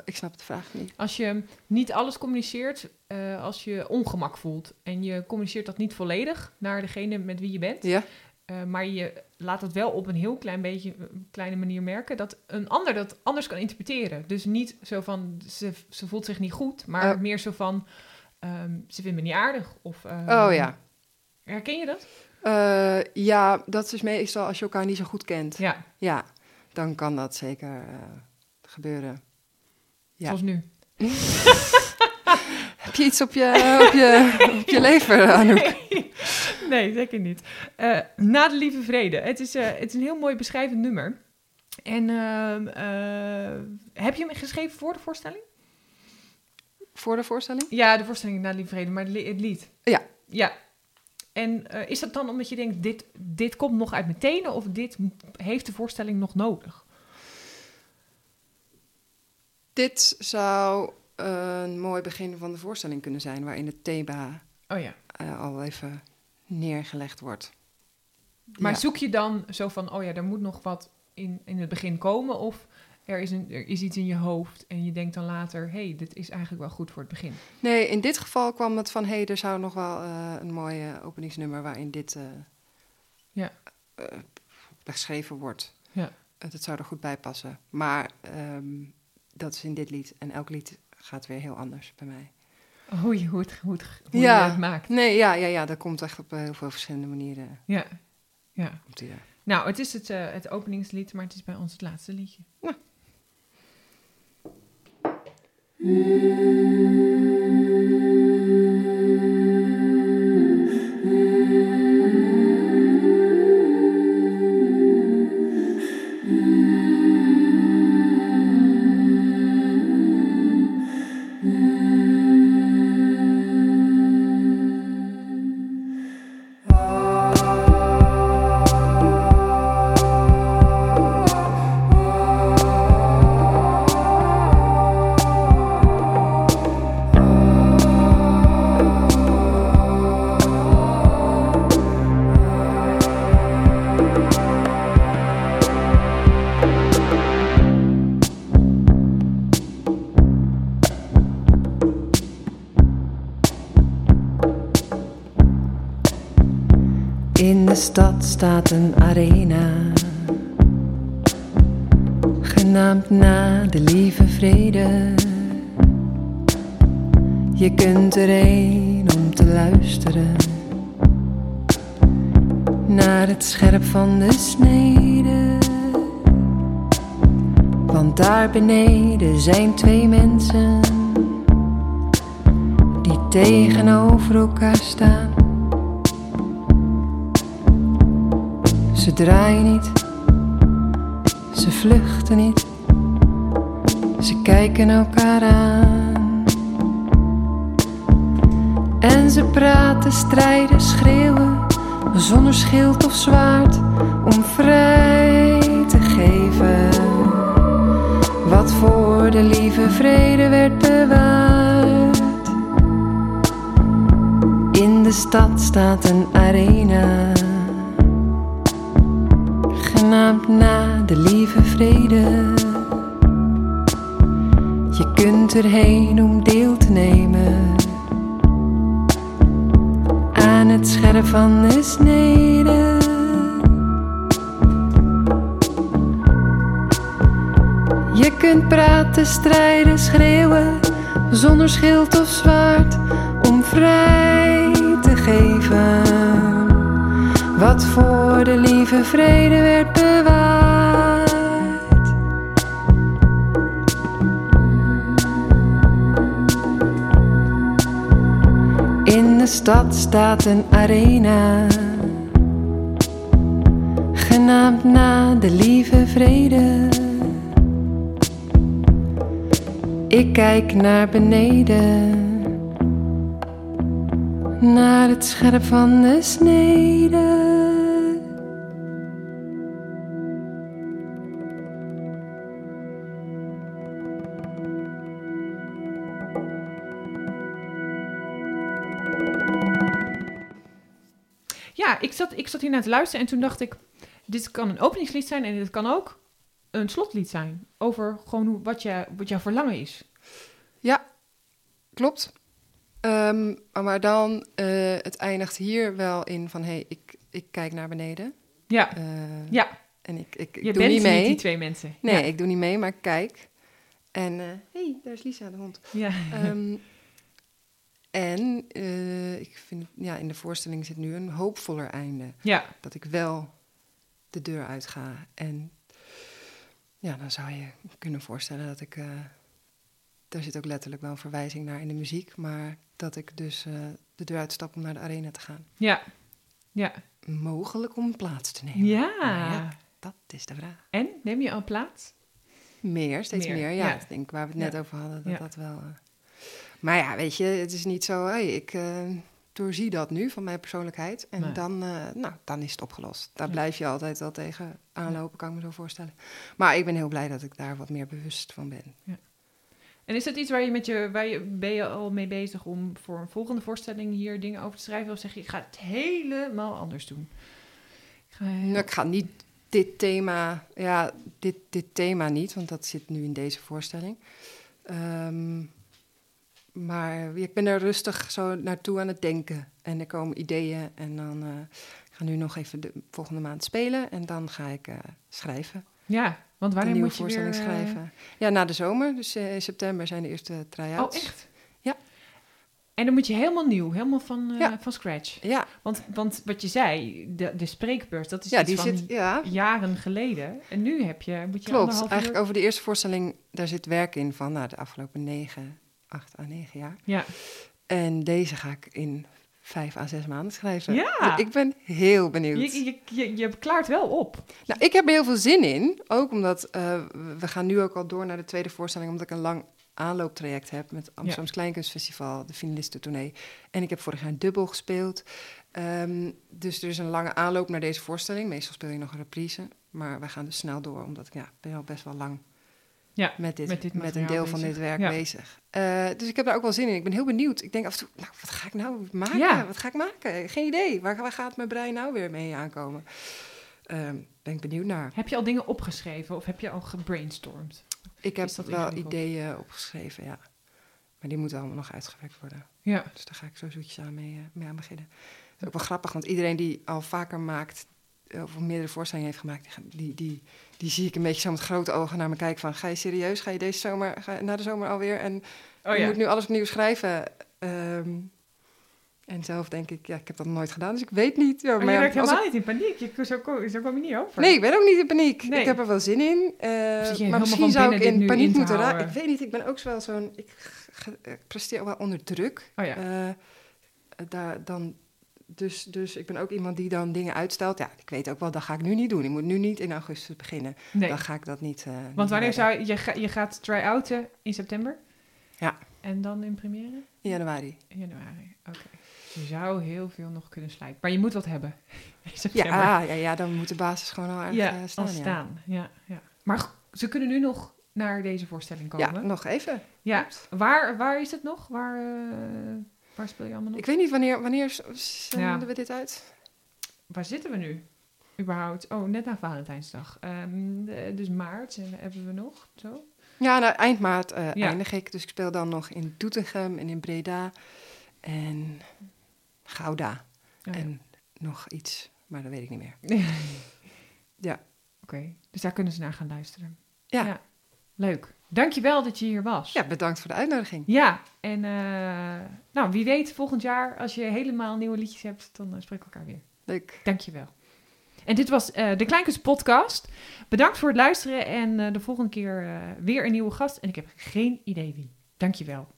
Ik snap de vraag niet. Als je niet alles communiceert, eh, als je ongemak voelt en je communiceert dat niet volledig naar degene met wie je bent, Ja? eh, maar je laat het wel op een heel klein beetje, een kleine manier merken, dat een ander dat anders kan interpreteren. Dus niet zo van, ze, ze voelt zich niet goed, maar Oh. meer zo van, ehm, ze vindt me niet aardig. Of, ehm, Oh ja. Herken je dat? Eh, ja, dat is meestal als je elkaar niet zo goed kent. Ja, Ja, dan kan dat zeker eh, gebeuren. Ja. zoals nu. Heb je iets op je, op je, op je lever, Anouk? Nee, zeker niet. Eh, na de lieve vrede. Het is, het is een heel mooi beschrijvend nummer. En ehm, eh, heb je hem geschreven voor de voorstelling? Voor de voorstelling? Ja, de voorstelling na de lieve vrede, maar het lied. Ja. Ja. En eh, is dat dan omdat je denkt, dit, dit komt nog uit mijn tenen... of dit heeft de voorstelling nog nodig? Dit zou een mooi begin van de voorstelling kunnen zijn, waarin het thema Oh ja. eh, al even neergelegd wordt. Maar Ja. zoek je dan zo van, oh ja, er moet nog wat in, in het begin komen... of er is, een, er is iets in je hoofd en je denkt dan later... hé, hey, dit is eigenlijk wel goed voor het begin. Nee, in dit geval kwam het van, hé, hey, er zou nog wel eh, een mooi eh, openingsnummer waarin dit eh, Ja. eh, beschreven wordt. Ja. Dat zou er goed bij passen. Maar ehm, dat is in dit lied. En elk lied gaat weer heel anders bij mij. Hoe je, hoe het, hoe het, hoe Ja. je het maakt. Nee, ja, ja, ja, dat komt echt op heel veel verschillende manieren. Ja. ja. Komt die. Nou, het is het, het openingslied, maar het is bij ons het laatste liedje. In Je kunt erheen om te luisteren. Naar het scherp van de snede. Want daar beneden zijn twee mensen. Die tegenover elkaar staan. Ze draaien niet, ze vluchten niet, ze kijken elkaar aan. En ze praten, strijden, schreeuwen, zonder schild of zwaard, om vrij te geven. Wat voor de lieve vrede werd bewaard. In de stad staat een arena genaamd na de lieve vrede. Kunt om deel te nemen aan het scherp van de snede. Je kunt praten, strijden, schreeuwen, zonder schild of zwaard, om vrij te geven wat voor de lieve vrede werd stad staat een arena, genaamd na de lieve vrede. Ik kijk naar beneden naar het scherp van de snede. Ik zat, ik zat hier naar te luisteren en toen dacht ik... dit kan een openingslied zijn en dit kan ook een slotlied zijn. Over gewoon hoe, wat, je, wat jouw verlangen is. Klopt. Ehm, maar dan, eh, het eindigt hier wel in van, hé, hey, ik, ik kijk naar beneden. Ja, Eh, ja. En ik, ik, ik je doe bent niet mee. die twee mensen. Nee, Ja. ik doe niet mee, maar ik kijk. En, hé, hey, daar is Lisa, de hond. Ja. Ehm, En eh, ik vind, ja, in de voorstelling zit nu een hoopvoller einde. Ja, Dat ik wel de deur uit ga. En ja, dan zou je kunnen voorstellen dat ik... eh, daar zit ook letterlijk wel een verwijzing naar in de muziek. Maar dat ik dus eh, de deur uitstap om naar de arena te gaan. ja, ja. Mogelijk om plaats te nemen. Ja. Maar ja, dat is de vraag. En, neem je al plaats? Meer, steeds Meer, meer. ja, ja. ik denk waar we het net over hadden, dat Ja. dat wel... Maar ja, weet je, het is niet zo... Hey, ik eh, doorzie dat nu van mijn persoonlijkheid. En Nee. dan, eh, nou, dan is het opgelost. Daar Ja. blijf je altijd wel tegen aanlopen, kan ik me zo voorstellen. Maar ik ben heel blij dat ik daar wat meer bewust van ben. En is dat iets waar je met je, waar je, ben je al mee bezig om voor een volgende voorstelling hier dingen over te schrijven? Of zeg je, ik ga het helemaal anders doen? Ik ga heel- Nou, ik ga niet dit thema... Ja, dit, dit thema niet, want dat zit nu in deze voorstelling. Ehm, maar ik ben er rustig zo naartoe aan het denken. En er komen ideeën. En dan eh, ik ga nu nog even de volgende maand spelen. En dan ga ik eh, schrijven. Ja, want wanneer moet je weer... voorstelling eh, schrijven. Ja, na de zomer. Dus in september zijn de eerste Oh, try-outs. echt? Ja. En dan moet je helemaal nieuw, helemaal van, Ja. van scratch. Ja, Want, want wat je zei, de, de spreekbeurs, dat is ja iets die van zit... Ja, jaren geleden. En nu heb je, moet je klopt. anderhalf Eigenlijk uur... over de eerste voorstelling, daar zit werk in van nou, de afgelopen negen, acht à negen jaar. Ja, En deze ga ik in vijf à zes maanden schrijven. Ja. Dus ik ben heel benieuwd. je, je, je, je klaart wel op. Nou, ik heb er heel veel zin in. Ook omdat eh, we gaan nu ook al door naar de tweede voorstelling. Omdat ik een lang aanlooptraject heb met Amsterdams Kleinkunstfestival, de finalistentournee. En ik heb vorig jaar een dubbel gespeeld. Ehm, dus er is een lange aanloop naar deze voorstelling. Meestal speel je nog een reprise. Maar we gaan dus snel door, omdat ik ja, ben al best wel lang Ja, met, dit, met dit met een deel van dit werk Ja. bezig. Eh, dus ik heb daar ook wel zin in. Ik ben heel benieuwd. Ik denk af en toe, nou, wat ga ik nou maken? Ja. Wat ga ik maken? Geen idee. Waar, waar gaat mijn brein nou weer mee aankomen? Ehm, ben ik benieuwd naar. Heb je al dingen opgeschreven of heb je al gebrainstormd? Ik heb wel ideeën opgeschreven, ja. Maar die moeten allemaal nog uitgewerkt worden. Ja. Dus daar ga ik zo zoetjes aan mee, eh, mee aan beginnen. Dat is ook wel grappig, want iedereen die al vaker maakt... eh, of meerdere voorstellingen heeft gemaakt... die die, die, zie ik een beetje zo met grote ogen naar me kijken van... ga je serieus? Ga je deze zomer, ga je na de zomer alweer? En Oh je ja. moet nu alles opnieuw schrijven. Ehm, en zelf denk ik, ja, ik heb dat nooit gedaan, dus ik weet niet. Ja, Maar je als helemaal ik- niet in paniek. Je, zo, kom- zo kom je niet over. Nee, ik ben ook niet in paniek. Nee. Ik heb er wel zin in. eh, maar misschien zou ik in paniek in moeten raken. Ik weet niet, ik ben ook wel zo'n... Ik, presteer wel onder druk. Oh ja. Eh, daar, dan, dus, dus ik ben ook iemand die dan dingen uitstelt. Ja, ik weet ook wel, dat ga ik nu niet doen. Ik moet nu niet in augustus beginnen. nee. Dan ga ik dat niet niet Want wanneer zou je, je, ga- je gaat try-outen in september? Ja. En dan in première? In januari. In januari. Oké. Je zou heel veel nog kunnen slijpen. Maar je moet wat hebben. In september. Ja, ja, ja, dan moet de basis gewoon al erg ja, eh, staan. al ja. staan. Ja, ja. Maar ze kunnen nu nog naar deze voorstelling komen. Ja, nog even. Ja. Waar, waar is het nog? Waar, eh, waar speel je allemaal nog? Ik weet niet wanneer, wanneer zenden Ja. we dit uit? Waar zitten we nu? Überhaupt. Oh, net na Valentijnsdag. Ehm, de- dus maart en hebben we nog. Zo. Ja, nou, eind maart eh, Ja. eindig ik. Dus ik speel dan nog in Doetinchem en in Breda en Gouda. Oh. En nog iets, maar dat weet ik niet meer. Ja. Oké, dus daar kunnen ze naar gaan luisteren. Ja. Ja. Leuk. Dankjewel dat je hier was. Ja, bedankt voor de uitnodiging. Ja, en eh, nou, wie weet, volgend jaar, als je helemaal nieuwe liedjes hebt, dan uh, spreken we elkaar weer. Leuk. Dankjewel. En dit was uh, de Kleinkunst podcast. Bedankt voor het luisteren en de volgende keer weer een nieuwe gast. En ik heb geen idee wie. Dankjewel.